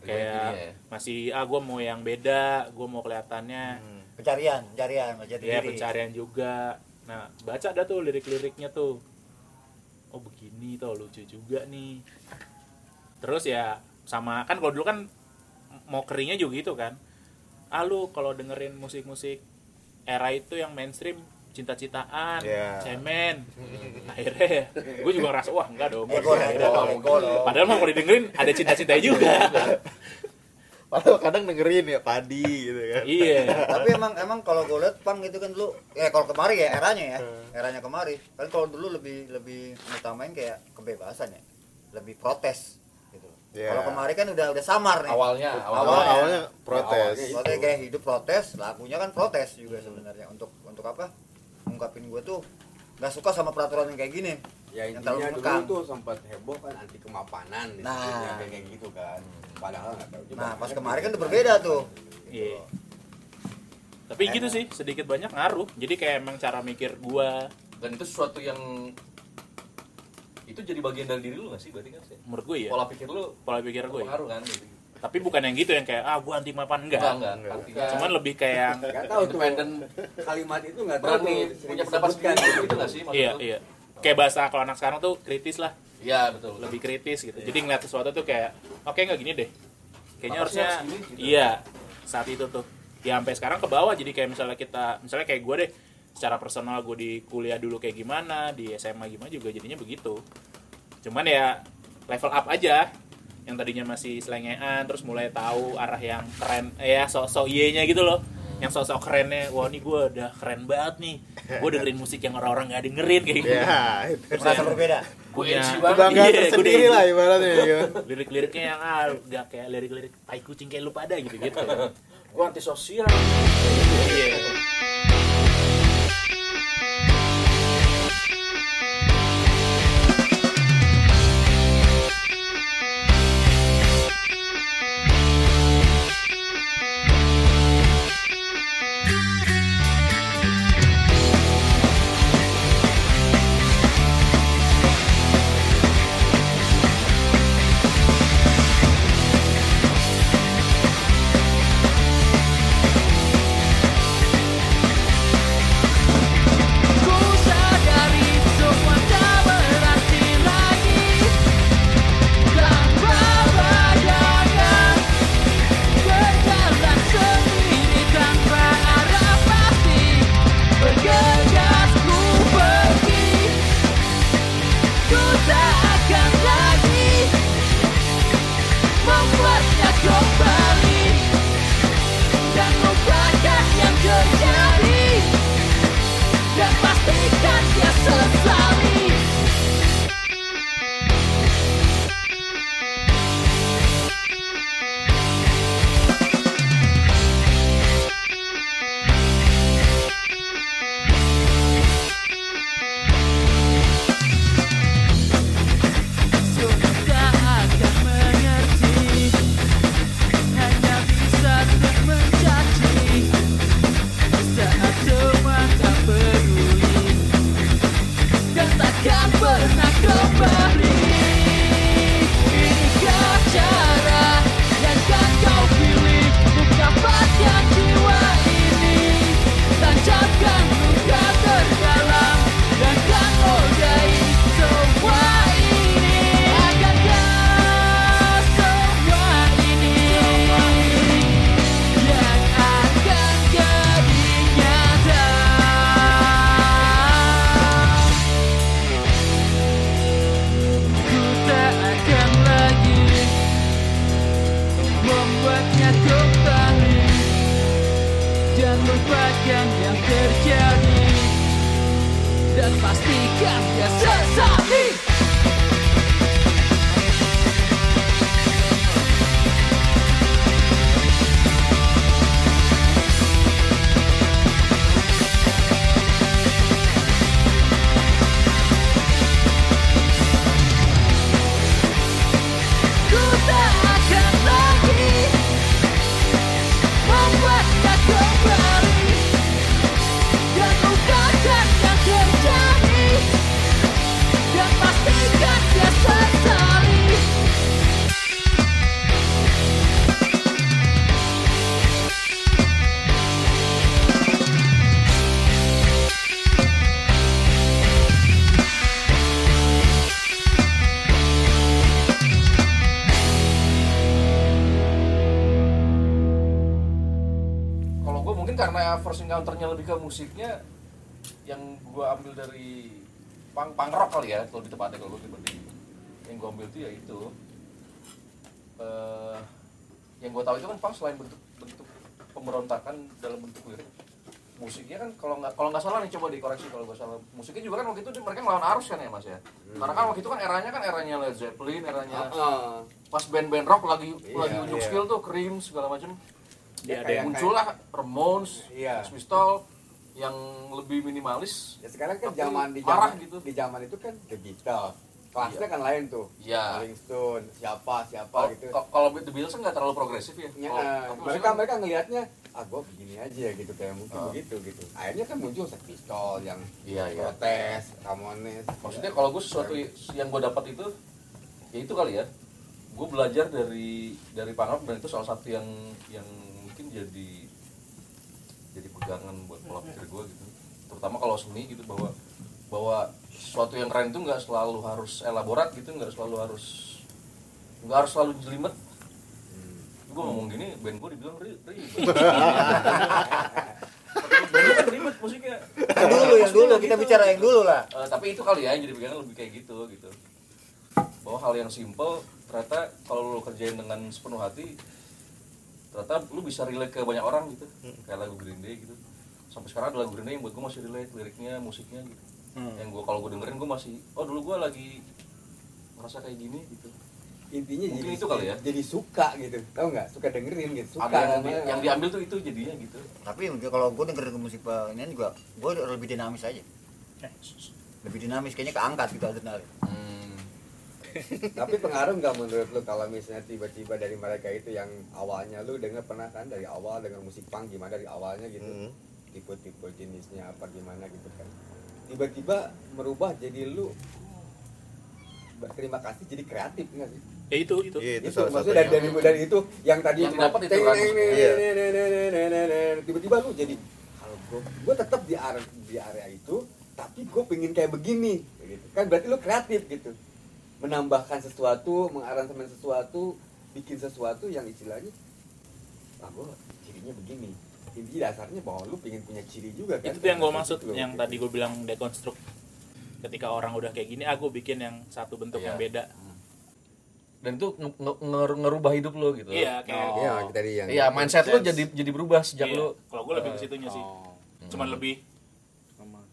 kayak ya. masih ah gue mau yang beda gue mau kelihatannya. Hmm. pencarian pencarian jati ya diri. pencarian juga. Nah baca dah tuh lirik-liriknya tuh. Oh begini tuh lucu juga nih. Terus ya sama kan kalau dulu kan mau keringnya juga gitu kan. Ah lu kalau dengerin musik-musik era itu yang mainstream cinta-cintaan Ya. cemen. Akhirnya gue juga ngerasa wah enggak dong ego ego ego padahal mau didengerin ada cinta-cinta juga. Padahal kadang dengerin ya padi gitu kan. iya. Tapi emang emang kalau gue lihat pang itu kan dulu ya kalau kemari ya eranya ya eranya kemari. Kan kalau dulu lebih lebih utamain kayak kebebasan ya lebih protes gitu. Ya. kalau kemari kan udah udah samar nih. Awalnya Awal awalnya awalnya protes. awalnya protes kayak hidup protes lagunya kan protes juga sebenarnya. Untuk untuk apa ungkapin gue tuh nggak suka sama peraturan yang kayak gini ya Yang intinya terlalu dulu mengekang. tuh sempat heboh kan anti kemapanan Nah. kayak kayak gitu kan padahal nggak tahu juga nah pas kemarin kan udah berbeda tuh Iya. Tapi gitu sih, sedikit banyak ngaruh. Jadi kayak emang cara mikir gua, dan itu sesuatu yang itu jadi bagian dari diri lu gak sih berarti kan sih menurut gue ya, pola pikir lu pola pikir gue. pengaruh kan gitu. Tapi bukan yang gitu yang kayak ah gua anti mapan enggak. enggak enggak artinya Cuman lebih kayak nggak tahu tuh independen kalimat itu nggak tahu berani punya pendapat sendiri gitu gak sih maksud iya iya. Kayak bahasa kalau anak sekarang tuh kritis lah, iya betul lebih kritis gitu. Jadi ngeliat sesuatu tuh kayak oke nggak gini deh. Kayaknya Harusnya harusnya harus gini, gitu. iya saat itu tuh. Ya sampai sekarang ke bawah jadi kayak misalnya kita misalnya kayak gue deh secara personal gue di kuliah dulu kayak gimana, di SMA gimana juga jadinya begitu. Cuman ya level up aja yang tadinya masih selengean terus mulai tahu arah yang keren eh, ya sok-sok iye-nya gitu loh. Yang sosok kerennya wah ini gue udah keren banget nih. Gue dengerin musik yang orang-orang nggak dengerin kayak gitu. Ya, itu. merasa berbeda. Punya. Kebanggaan Iya, tersendiri gua lah ibaratnya gitu. lirik-liriknya yang ah gak kayak lirik-lirik tai kucing kayak lu pada gitu gitu gua antisosial. Iya encounter-nya lebih ke musiknya yang gue ambil dari punk punk rock kali ya kalau di tempatnya kalau gue pribadi. Yang gue ambil itu ya itu. Eh yang gue tahu itu kan punk selain bentuk bentuk pemberontakan dalam bentuk lirik. Musiknya kan kalau nggak kalau nggak salah nih coba dikoreksi kalau gue salah. Musiknya juga kan waktu itu mereka melawan arus kan ya mas ya? Karena kan waktu itu kan eranya kan eranya Led Zeppelin eranya Heeh. pas band-band rock lagi lagi Iya, unjuk iya. skill tuh Cream segala macam Dia ada yang muncullah Ramones, Iya. Sex Pistols yang lebih minimalis. Ya sekarang kan zaman di zaman gitu. di zaman itu kan The Beatles. Kelasnya kan lain tuh. Iya. Rolling Stone, siapa siapa Kalau gitu. kalau- The Beatles kan nggak terlalu progresif ya. Ya, Kalau- eh, mereka maksudnya- mereka ngelihatnya ah gua begini aja gitu kayak mungkin Ah. begitu gitu. Akhirnya kan muncul Sex Pistols yang Iya iya. protes, Ramones. Maksudnya kalau gue sesuatu yang gue dapat itu, ya itu kali ya. Gue belajar dari dari punk rock dan itu salah satu yang yang jadi jadi pegangan buat pola pikir gue gitu. Terutama kalau seni gitu bahwa bahwa sesuatu yang keren itu nggak selalu harus elaborat gitu, nggak selalu harus nggak harus selalu jelimet. Gue ngomong gini, band gue dibilang ri- ribet. band kan ribet musiknya. yang dulu yang dulu kita bicara yang dulu lah Eh, tapi itu kali ya yang jadi pegangan lebih kayak gitu gitu bahwa hal yang simple ternyata kalau lu kerjain dengan sepenuh hati ternyata lu bisa relate ke banyak orang gitu kayak lagu Green Day gitu sampai sekarang ada lagu Green Day yang buat gue masih relate liriknya musiknya gitu yang gue kalau gue dengerin gue masih oh dulu gue lagi merasa kayak gini gitu Intinya Mungkin jadi itu kali ya. Jadi suka gitu. Tahu nggak? Suka dengerin gitu. Suka ada yang, di- yang diambil tuh itu jadinya gitu tapi mungkin kalau gue dengerin musik ini juga gue lebih dinamis aja lebih dinamis kayaknya keangkat gitu adrenalin hmm. Tapi pengaruh nggak menurut lu kalau misalnya tiba-tiba dari mereka itu yang awalnya lu denger pernah kan dari awal denger musik punk gimana dari awalnya gitu Hmm. tipe-tipe jenisnya apa gimana gitu kan tiba-tiba merubah jadi lu berterima kasih jadi kreatif nggak sih? ya itu itu Iya, itu Itu, salah maksudnya dari, dari dari itu yang tadi Yang cuma didapat itu kan. Iya. tiba-tiba lu jadi kalau gua gua tetap di area di area itu tapi gue pengen kayak begini gitu kan berarti lu kreatif gitu menambahkan sesuatu mengaransemen sesuatu bikin sesuatu yang istilahnya ah gue cirinya begini. Intinya dasarnya bahwa lu pengen punya ciri juga kan? Itu tuh yang gue maksud lu, yang gitu. tadi gue bilang dekonstruk. Ketika orang udah kayak gini ah gue bikin yang satu bentuk Iya. yang beda dan itu nge- nge- nger- ngerubah hidup lo gitu. Iya kayak Oh. Iya, tadi yang iya mindset lo jadi jadi berubah sejak iya. lo kalau gue lebih ke situnya sih. Cuman lebih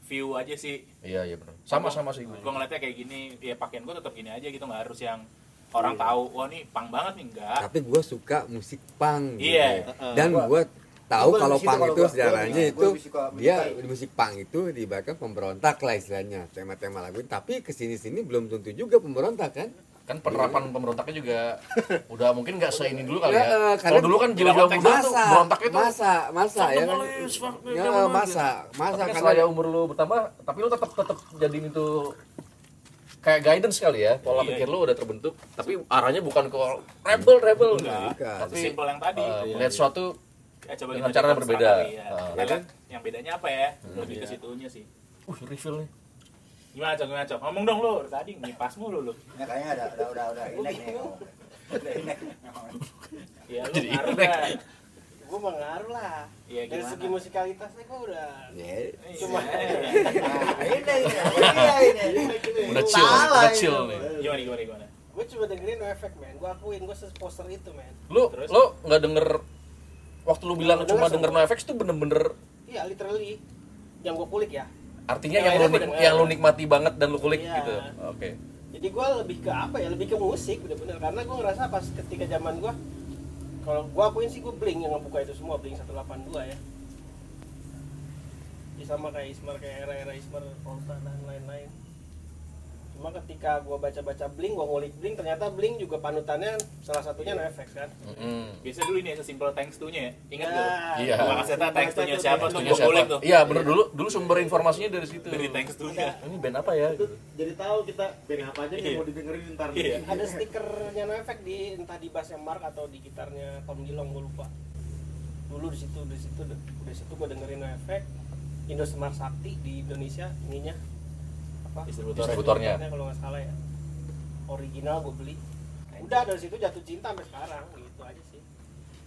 view aja sih. Iya iya benar. Sama sama sih gue gue ngeliatnya kayak gini ya pakaian gue tetap gini aja gitu nggak harus yang orang tahu wah nih pang banget nih. Enggak tapi gue suka musik punk gitu. Iya. dan Gua- gue tahu gua kalau kalau itu gua- sejarahnya itu dia musik punk itu diibaratkan pemberontak lah istilahnya tema-tema lagu tapi ke sini sini belum tentu juga pemberontak kan kan penerapan pemberontaknya juga udah mungkin nggak seini dulu kali Ya, ya. Kalau dulu kan jiwa-jiwa muda tuh masa tuh masa masa ya kan ya, masa masa Tapi kan karena setelah umur lu bertambah, tapi lu tetap tetap jadiin itu kayak guidance kali ya. Pola Iya. pikir lu udah terbentuk, tapi arahnya bukan ke rebel rebel Enggak. Bukan. Tapi Simpel yang tadi. eh, Iya. melihat sesuatu ya coba dengan cara yang berbeda. kali ya. Kita Ya kan? yang bedanya apa ya lebih ke situnya sih uh refill nih. Gimana cok gimana cok ngomong dong lu tadi ngipas mulu lu Ini kayaknya ada udah udah udah inek nih. Udah inek. ya lu Jadi ngaruh inek. nggak? gue mengaruh lah Iya, dari segi musikalitasnya gue udah ya Cuma-. Nah, ini ini ini. Udah chill, udah ini. chill nih. gimana gimana gimana gue cuma dengerin no effect man gue akuin gue poster itu man Lu Terus? lu nggak denger waktu lu bilang cuma denger NoFX tuh bener-bener iya literally yang gue kulik ya artinya Yang yang, lu, bener. yang lu nikmati banget dan lu kulik Iya. gitu. Oke. jadi gue lebih ke apa ya lebih ke musik bener-bener karena gue ngerasa pas ketika zaman gue kalau gue akuin sih gue bling yang ngebuka itu semua bling 182 ya ya sama kayak Ismar kayak era-era Ismar Polta dan lain-lain cuma ketika gue baca-baca bling gue ngulik bling ternyata bling juga panutannya salah satunya NoFX kan Mm. Biasanya dulu ini sesimpel thanks to-nya ya. Ingat Ya, nggak? Iya. Kasih tau thanks to-nya siapa tuh gua kulik tuh. Iya, bener dulu dulu sumber informasinya dari situ. Dari thanks to-nya. Ini band apa ya? Itu jadi tahu kita band apa aja Iya. yang mau didengerin ntar Iya. ada stikernya NoFX di entah di bassnya Mark atau di gitarnya Tom Gilong gue lupa dulu di situ di situ di situ gue dengerin NoFX Indo Smart Sakti di Indonesia ininya apa Distributornya. Distributornya. kalau nggak salah ya original gue beli udah dari situ jatuh cinta sampai sekarang gitu aja sih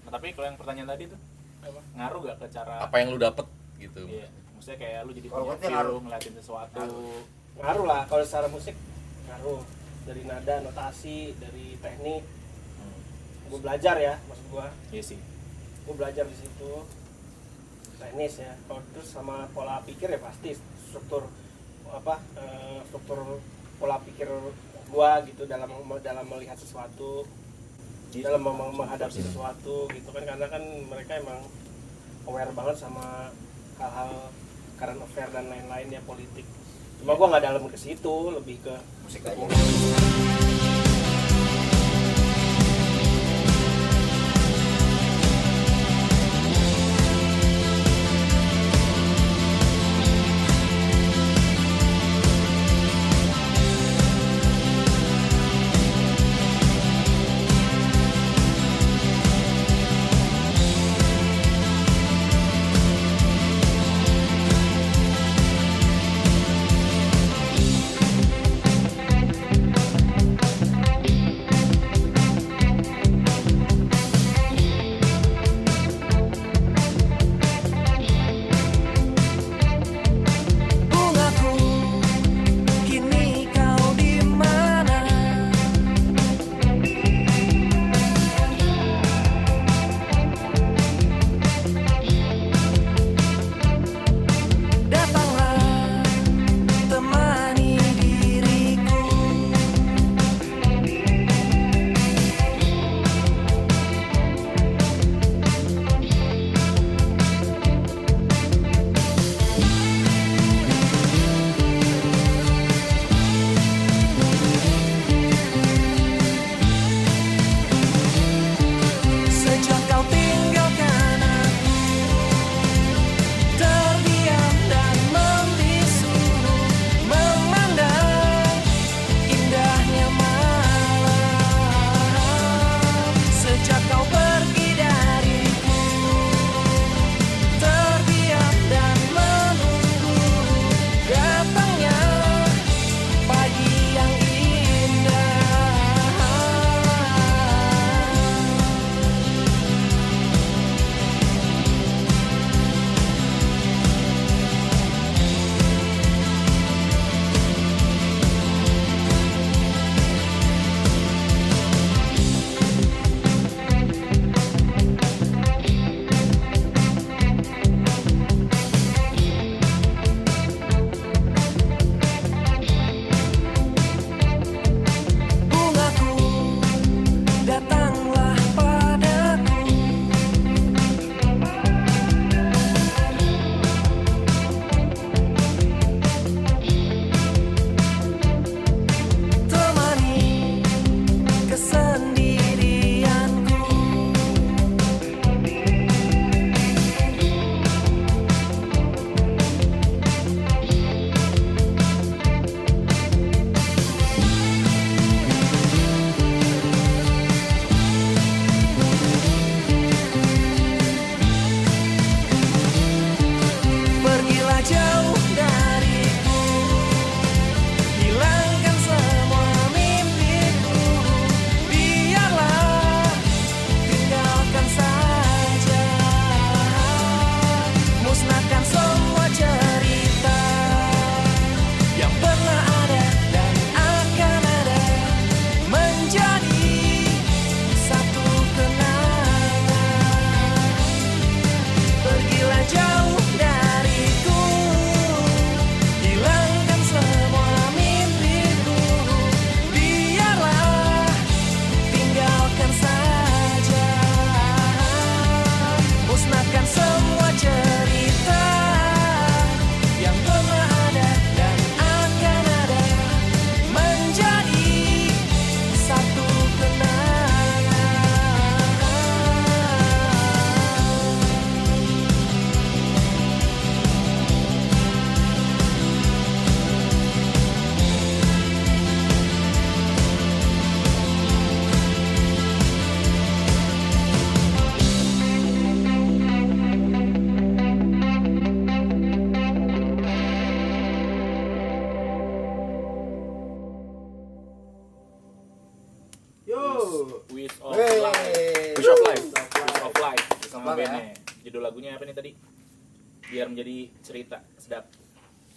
Nah, tapi kalau yang pertanyaan tadi tuh Apa? ngaruh gak ke cara Apa yang lu dapet gitu. Iya. Maksudnya kayak lu jadi Kalau punya ngaruh. ngeliatin sesuatu. ngaruh lah kalau secara musik ngaruh dari nada notasi dari teknik gue belajar ya maksud gue Iya sih. gue belajar di situ teknis ya kalau terus sama pola pikir ya pasti struktur apa eh, struktur pola pikir gua gitu dalam dalam melihat sesuatu dalam mem- menghadapi sesuatu gitu kan karena kan mereka emang aware banget sama hal-hal current affair dan lain-lain ya politik. Cuma gua nggak dalam ke situ lebih ke musik aja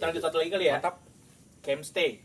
Kita lanjut satu lagi kali ya. Mantap. Camp Stay.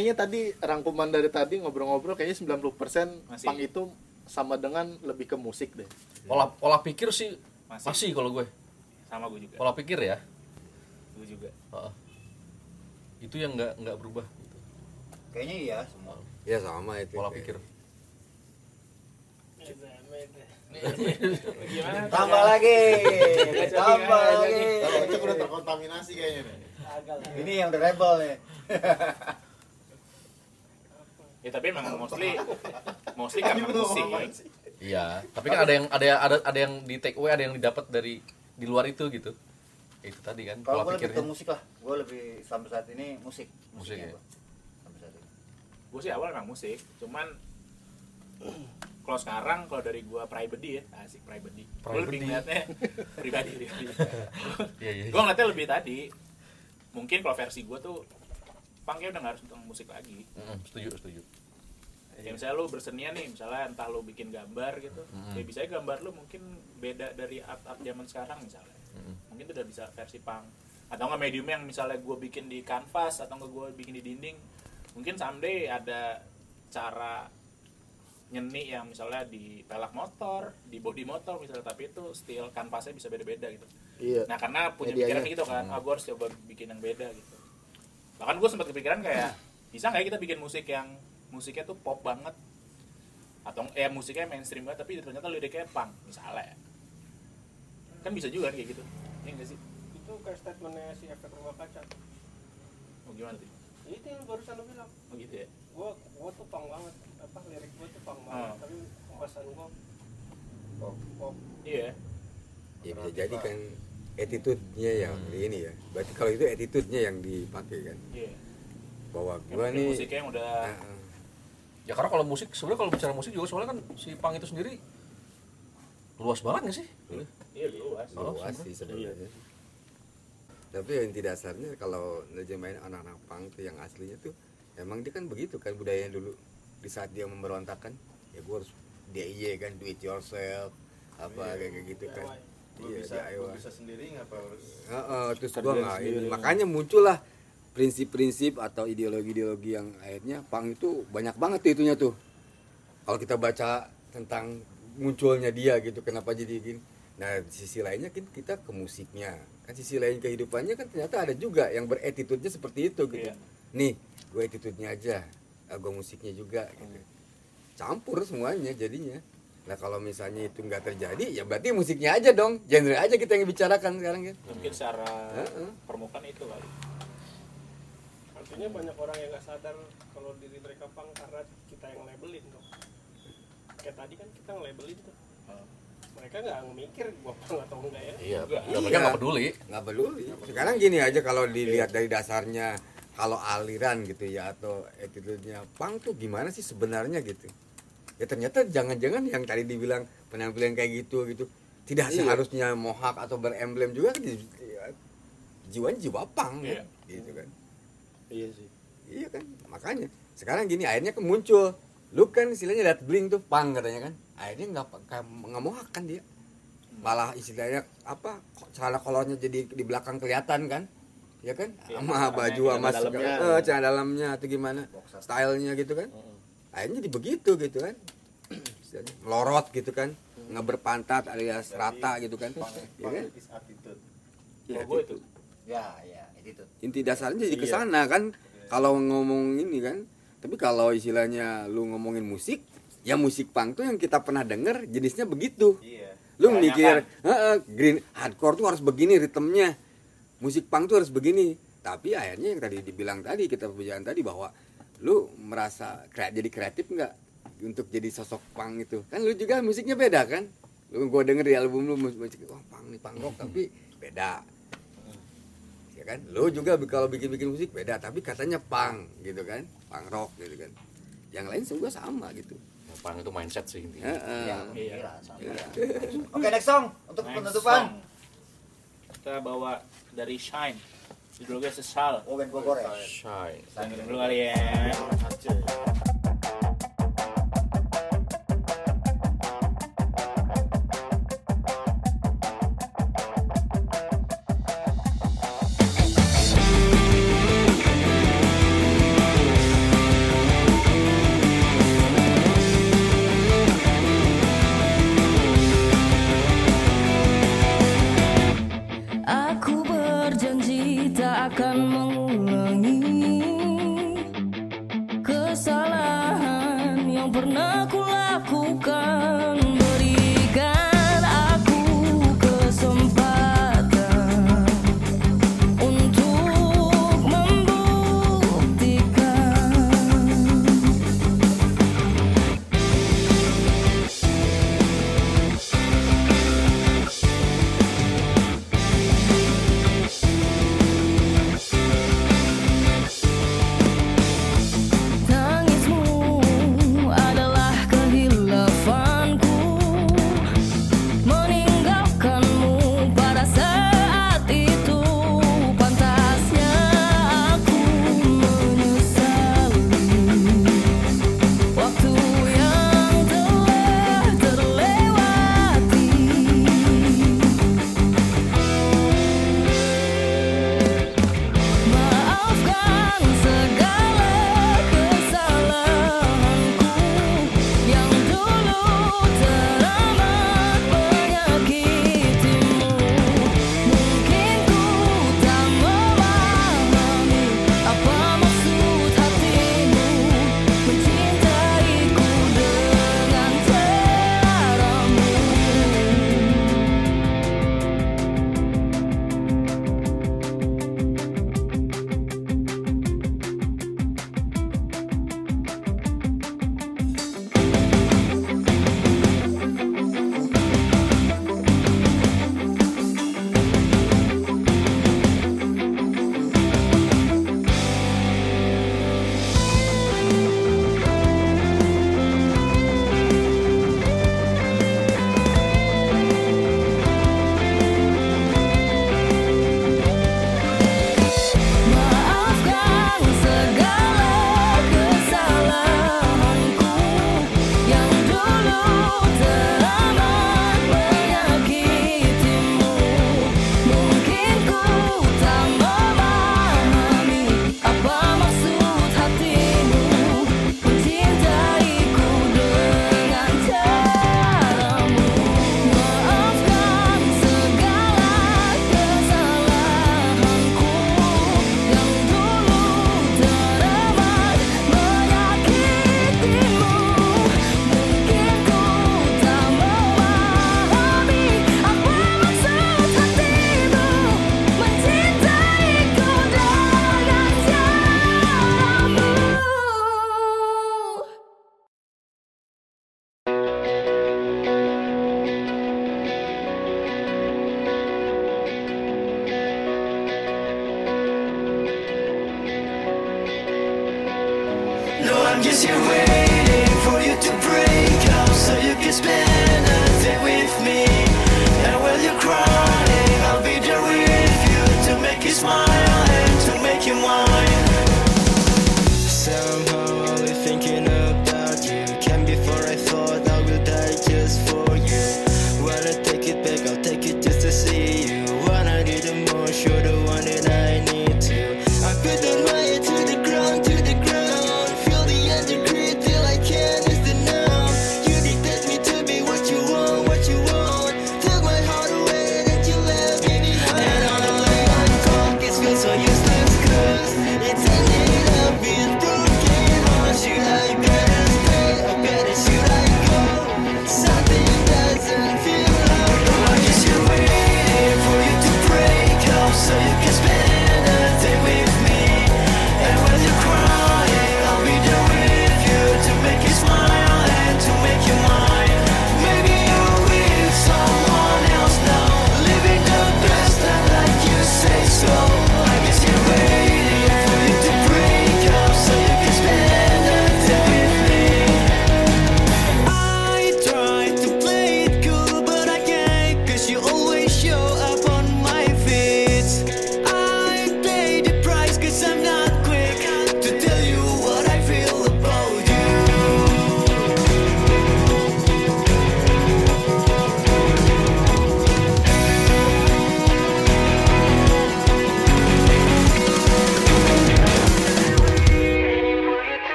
Kayaknya tadi rangkuman dari tadi ngobrol-ngobrol kayaknya 90% Masih. punk itu sama dengan lebih ke musik deh. Pola pola pikir sih Masih. masih kalau gue. Sama gue juga. Pola pikir ya. Gue juga. Heeh. Itu yang nggak nggak berubah. gitu. Kayaknya iya semua. ya sama itu Pola pikir. Gimana? Tambah lagi. Tambah lagi. Kalau udah terkontaminasi kayaknya nih. Ini yang the rebel nih. Ya tapi emang mostly mostly karena musik. Iya, tapi kan ada yang ada ada ada yang di take away, ada yang didapat dari di luar itu gitu. Itu tadi kan Kalau gue lebih ke musik lah. Gue lebih sampai saat ini musik. Musik ya. gua. Sampai saat ini. Gue sih awal emang musik, cuman kalau sekarang kalau dari gua pribadi ya asik pribadi gue lebih ngeliatnya pribadi pribadi Iya, iya. gue ngeliatnya lebih tadi mungkin kalau versi gua tuh punknya udah nggak harus tentang musik lagi Mm-mm, setuju, setuju. ya misalnya lu bersenian nih misalnya entah lu bikin gambar gitu Mm-mm. ya bisa gambar lu mungkin beda dari art art zaman sekarang misalnya Mm-mm. mungkin itu udah bisa versi punk atau nggak medium yang misalnya gue bikin di kanvas atau nggak gue bikin di dinding mungkin someday ada cara nyeni yang misalnya di pelak motor di body motor misalnya tapi itu still kanvasnya bisa beda-beda gitu Iya. nah karena punya Medianya. pikiran gitu kan ah gue harus coba bikin yang beda gitu bahkan gue sempat kepikiran kayak bisa nggak ya kita bikin musik yang musiknya tuh pop banget? Atau ya musiknya mainstream banget tapi ternyata liriknya punk misalnya. Kan bisa juga kan kayak gitu. Ya nggak sih? Itu kayak statementnya si efek rumah kaca. Oh gimana tuh? Itu yang barusan lu bilang. Oh gitu ya? Gua gua tuh pang banget. Apa lirik gua tuh pang banget. Oh. tapi pembahasan gua pop pop. Iya. Ya bisa jadi kan attitude-nya yang ini ya. Berarti kalau itu attitude-nya yang dipakai kan? Iya. bahwa gua penting nih musiknya yang udah Ah, ah. ya karena kalau musik sebenarnya kalau bicara musik juga soalnya kan si pang itu sendiri luas banget nggak sih? Iya. Luas. Oh, luas sih sebenarnya. Tapi yang inti dasarnya kalau nerjemahin anak-anak pang tuh yang aslinya tuh emang dia kan begitu kan budayanya dulu. Di saat dia memberontakan ya gua harus DIY kan do it yourself apa kayak gitu kan Lu iya bisa lu bisa sendiri ngapa harus Heeh, terus Kerjaan gua nggak ini makanya muncullah prinsip-prinsip atau ideologi-ideologi yang akhirnya pang itu banyak banget tuh itunya tuh. Kalau kita baca tentang munculnya dia gitu kenapa jadi gini? Nah sisi lainnya kan kita ke musiknya. Kan sisi lain kehidupannya kan ternyata ada juga yang beretitudenya seperti itu gitu. Iya. nih gue attitude-nya aja. Gue musiknya juga gitu. Campur semuanya jadinya nah kalau misalnya itu nggak terjadi ya berarti musiknya aja dong. Genre aja kita yang bicarakan sekarang kan Mungkin secara Heeh. permukaan itu kali. artinya banyak orang yang nggak sadar kalau diri mereka pang karena kita yang labelin tuh. Kayak tadi kan kita nge-labelin tuh. Mereka nggak mikir gua pang atau enggak ya. Iya Enggak. dan mereka nggak peduli. Nggak peduli. Sekarang gini aja kalau dilihat dari dasarnya kalau aliran gitu ya atau attitude-nya pang tuh gimana sih sebenarnya gitu ya ternyata jangan-jangan yang tadi dibilang penampilan kayak gitu gitu tidak seharusnya mohak atau beremblem juga kan di- ya, jiwanya jiwa pang Iya. kan gitu kan. Iya sih. Iya kan makanya sekarang gini akhirnya muncul. Lu kan istilahnya lihat bling tuh pang katanya kan. Akhirnya nggak nggak mohak kan dia. Malah istilahnya apa celana kolornya jadi di belakang kelihatan kan. Ya kan? Iya, sama celana baju sama dalamnya. eh, celana dalamnya atau gimana stylenya gitu kan akhirnya jadi begitu gitu kan. Melorot gitu kan. Nggak berpantat alias rata gitu kan. Ya kan? Ya, itu. ya ya itu inti dasarnya jadi ke Iya. sana kan. Kalau ngomong ini kan. Tapi kalau istilahnya lu ngomongin musik ya musik punk tuh yang kita pernah denger jenisnya begitu. Iya. Lu mikir "Heeh, green hardcore tuh harus begini ritmenya. Musik punk tuh harus begini. Tapi akhirnya yang tadi dibilang tadi kita pembicaraan tadi bahwa lu merasa kre- jadi kreatif nggak untuk jadi sosok punk itu kan lu juga musiknya beda kan lu gua denger di album lu mus- musik wah punk nih punk rock tapi beda ya kan lu juga kalau bikin-bikin musik beda tapi katanya punk gitu kan punk rock gitu kan yang lain semua sama gitu pang itu mindset sih intinya Heeh. ya Iya. iya ya. oke next song untuk Next penutupan song. Kita bawa dari Shine. Judulnya Sesal. oh ben Bogor ya shy Dengerin dulu kali ya.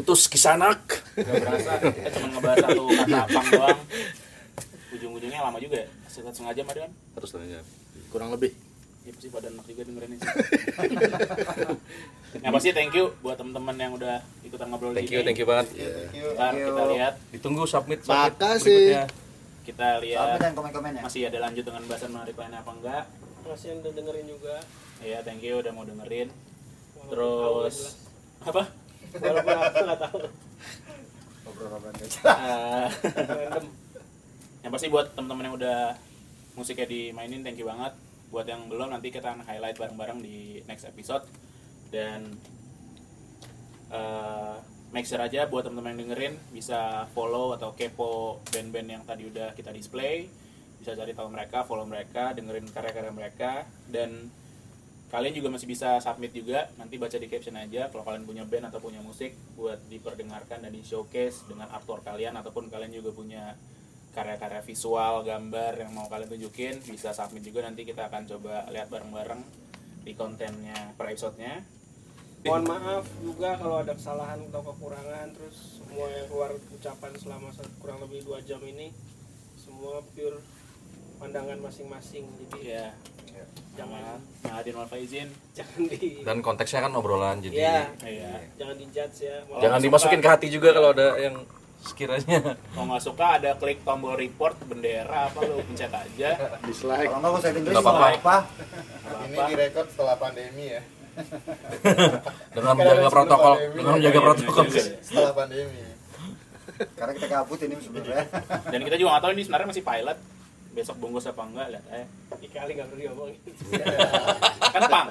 Putus kisanak. Gak berasa. Kita cuma ngebahas satu kata pang doang. Ujung-ujungnya lama juga ya. Jam ada kan? Satu setengah jam. kurang lebih Ya pasti pada enak juga dengerin ini. yang pasti thank you buat teman-teman yang udah ikutan ngobrol Thank di you, sini. thank you banget. Ntar kita lihat, Ditunggu submit submit Makasih. berikutnya. kita lihat dan komen-komennya. masih ada lanjut dengan bahasan menarik lainnya apa enggak. masih yang udah dengerin juga Ya, thank you udah mau dengerin. Terus apa? Walaupun aku nggak tahu. Eh, random. Yang pasti buat teman-teman yang udah musiknya dimainin thank you banget. Buat yang belum nanti kita akan highlight bareng-bareng di next episode. Dan eh, make sure aja buat teman-teman yang dengerin bisa follow atau kepo band-band yang tadi udah kita display. Bisa cari tahu mereka follow mereka dengerin karya-karya mereka. Dan kalian juga masih bisa submit juga nanti baca di caption aja kalau kalian punya band atau punya musik buat diperdengarkan dan di showcase dengan artwork kalian ataupun kalian juga punya karya-karya visual gambar yang mau kalian tunjukin bisa submit juga. Nanti kita akan coba lihat bareng-bareng di kontennya per episode-nya. Mohon maaf juga kalau ada kesalahan atau kekurangan terus semua yang keluar ucapan selama se- kurang lebih dua jam ini semua pure pandangan masing-masing jadi ya jangan Mahadin wal faizin. jangan di Dan konteksnya kan obrolan jadi ya iya. Jangan dijudge ya. Malah jangan suka- dimasukin ke hati juga kalau ada yang sekiranya. Kalau nggak suka ada klik tombol report bendera apa lu pencet aja. Dislike. Kalau nggak usah Inggris. Apa-apa. apa. Nggak Ini apa direkod setelah pandemi ya. dengan menjaga protokol dengan menjaga protokol. Setelah pandemi. Karena kita kabut ini sebenarnya. dan kita juga nggak tahu ini sebenarnya masih pilot besok bungkus apa enggak lihat aja dikali nggak perlu diomongin kan pang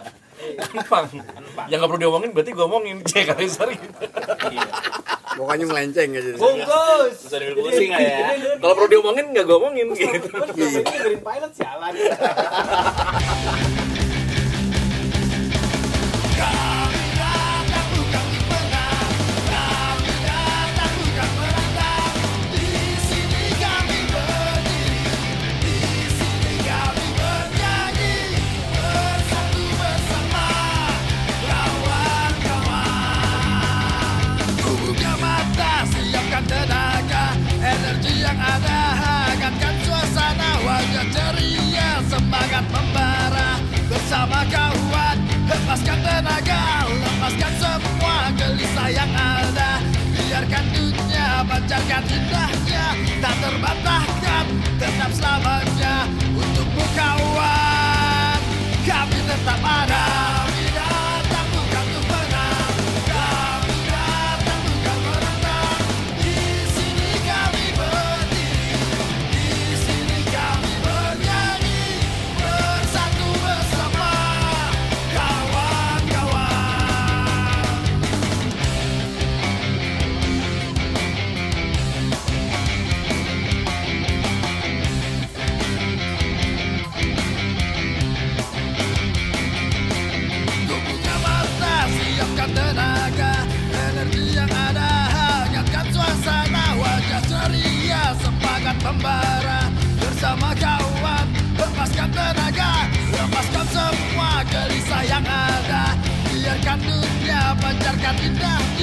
Pang. kan pang yang nggak perlu diomongin berarti gue omongin cek kali sorry iya Pokoknya melenceng aja. Bungkus. pusing ya kalau perlu diomongin nggak gue omongin gitu Kan dengerin pilot sialan yang ada hangatkan suasana wajah ceria semangat membara. Bersama kawan lepaskan tenaga lepaskan semua gelisah yang ada. Biarkan dunia pancarkan indahnya tak terbantahkan tetap selamanya. sama kawan. Lepaskan tenaga, lepaskan semua gelisah yang ada. Biarkan dunia pancarkan indah.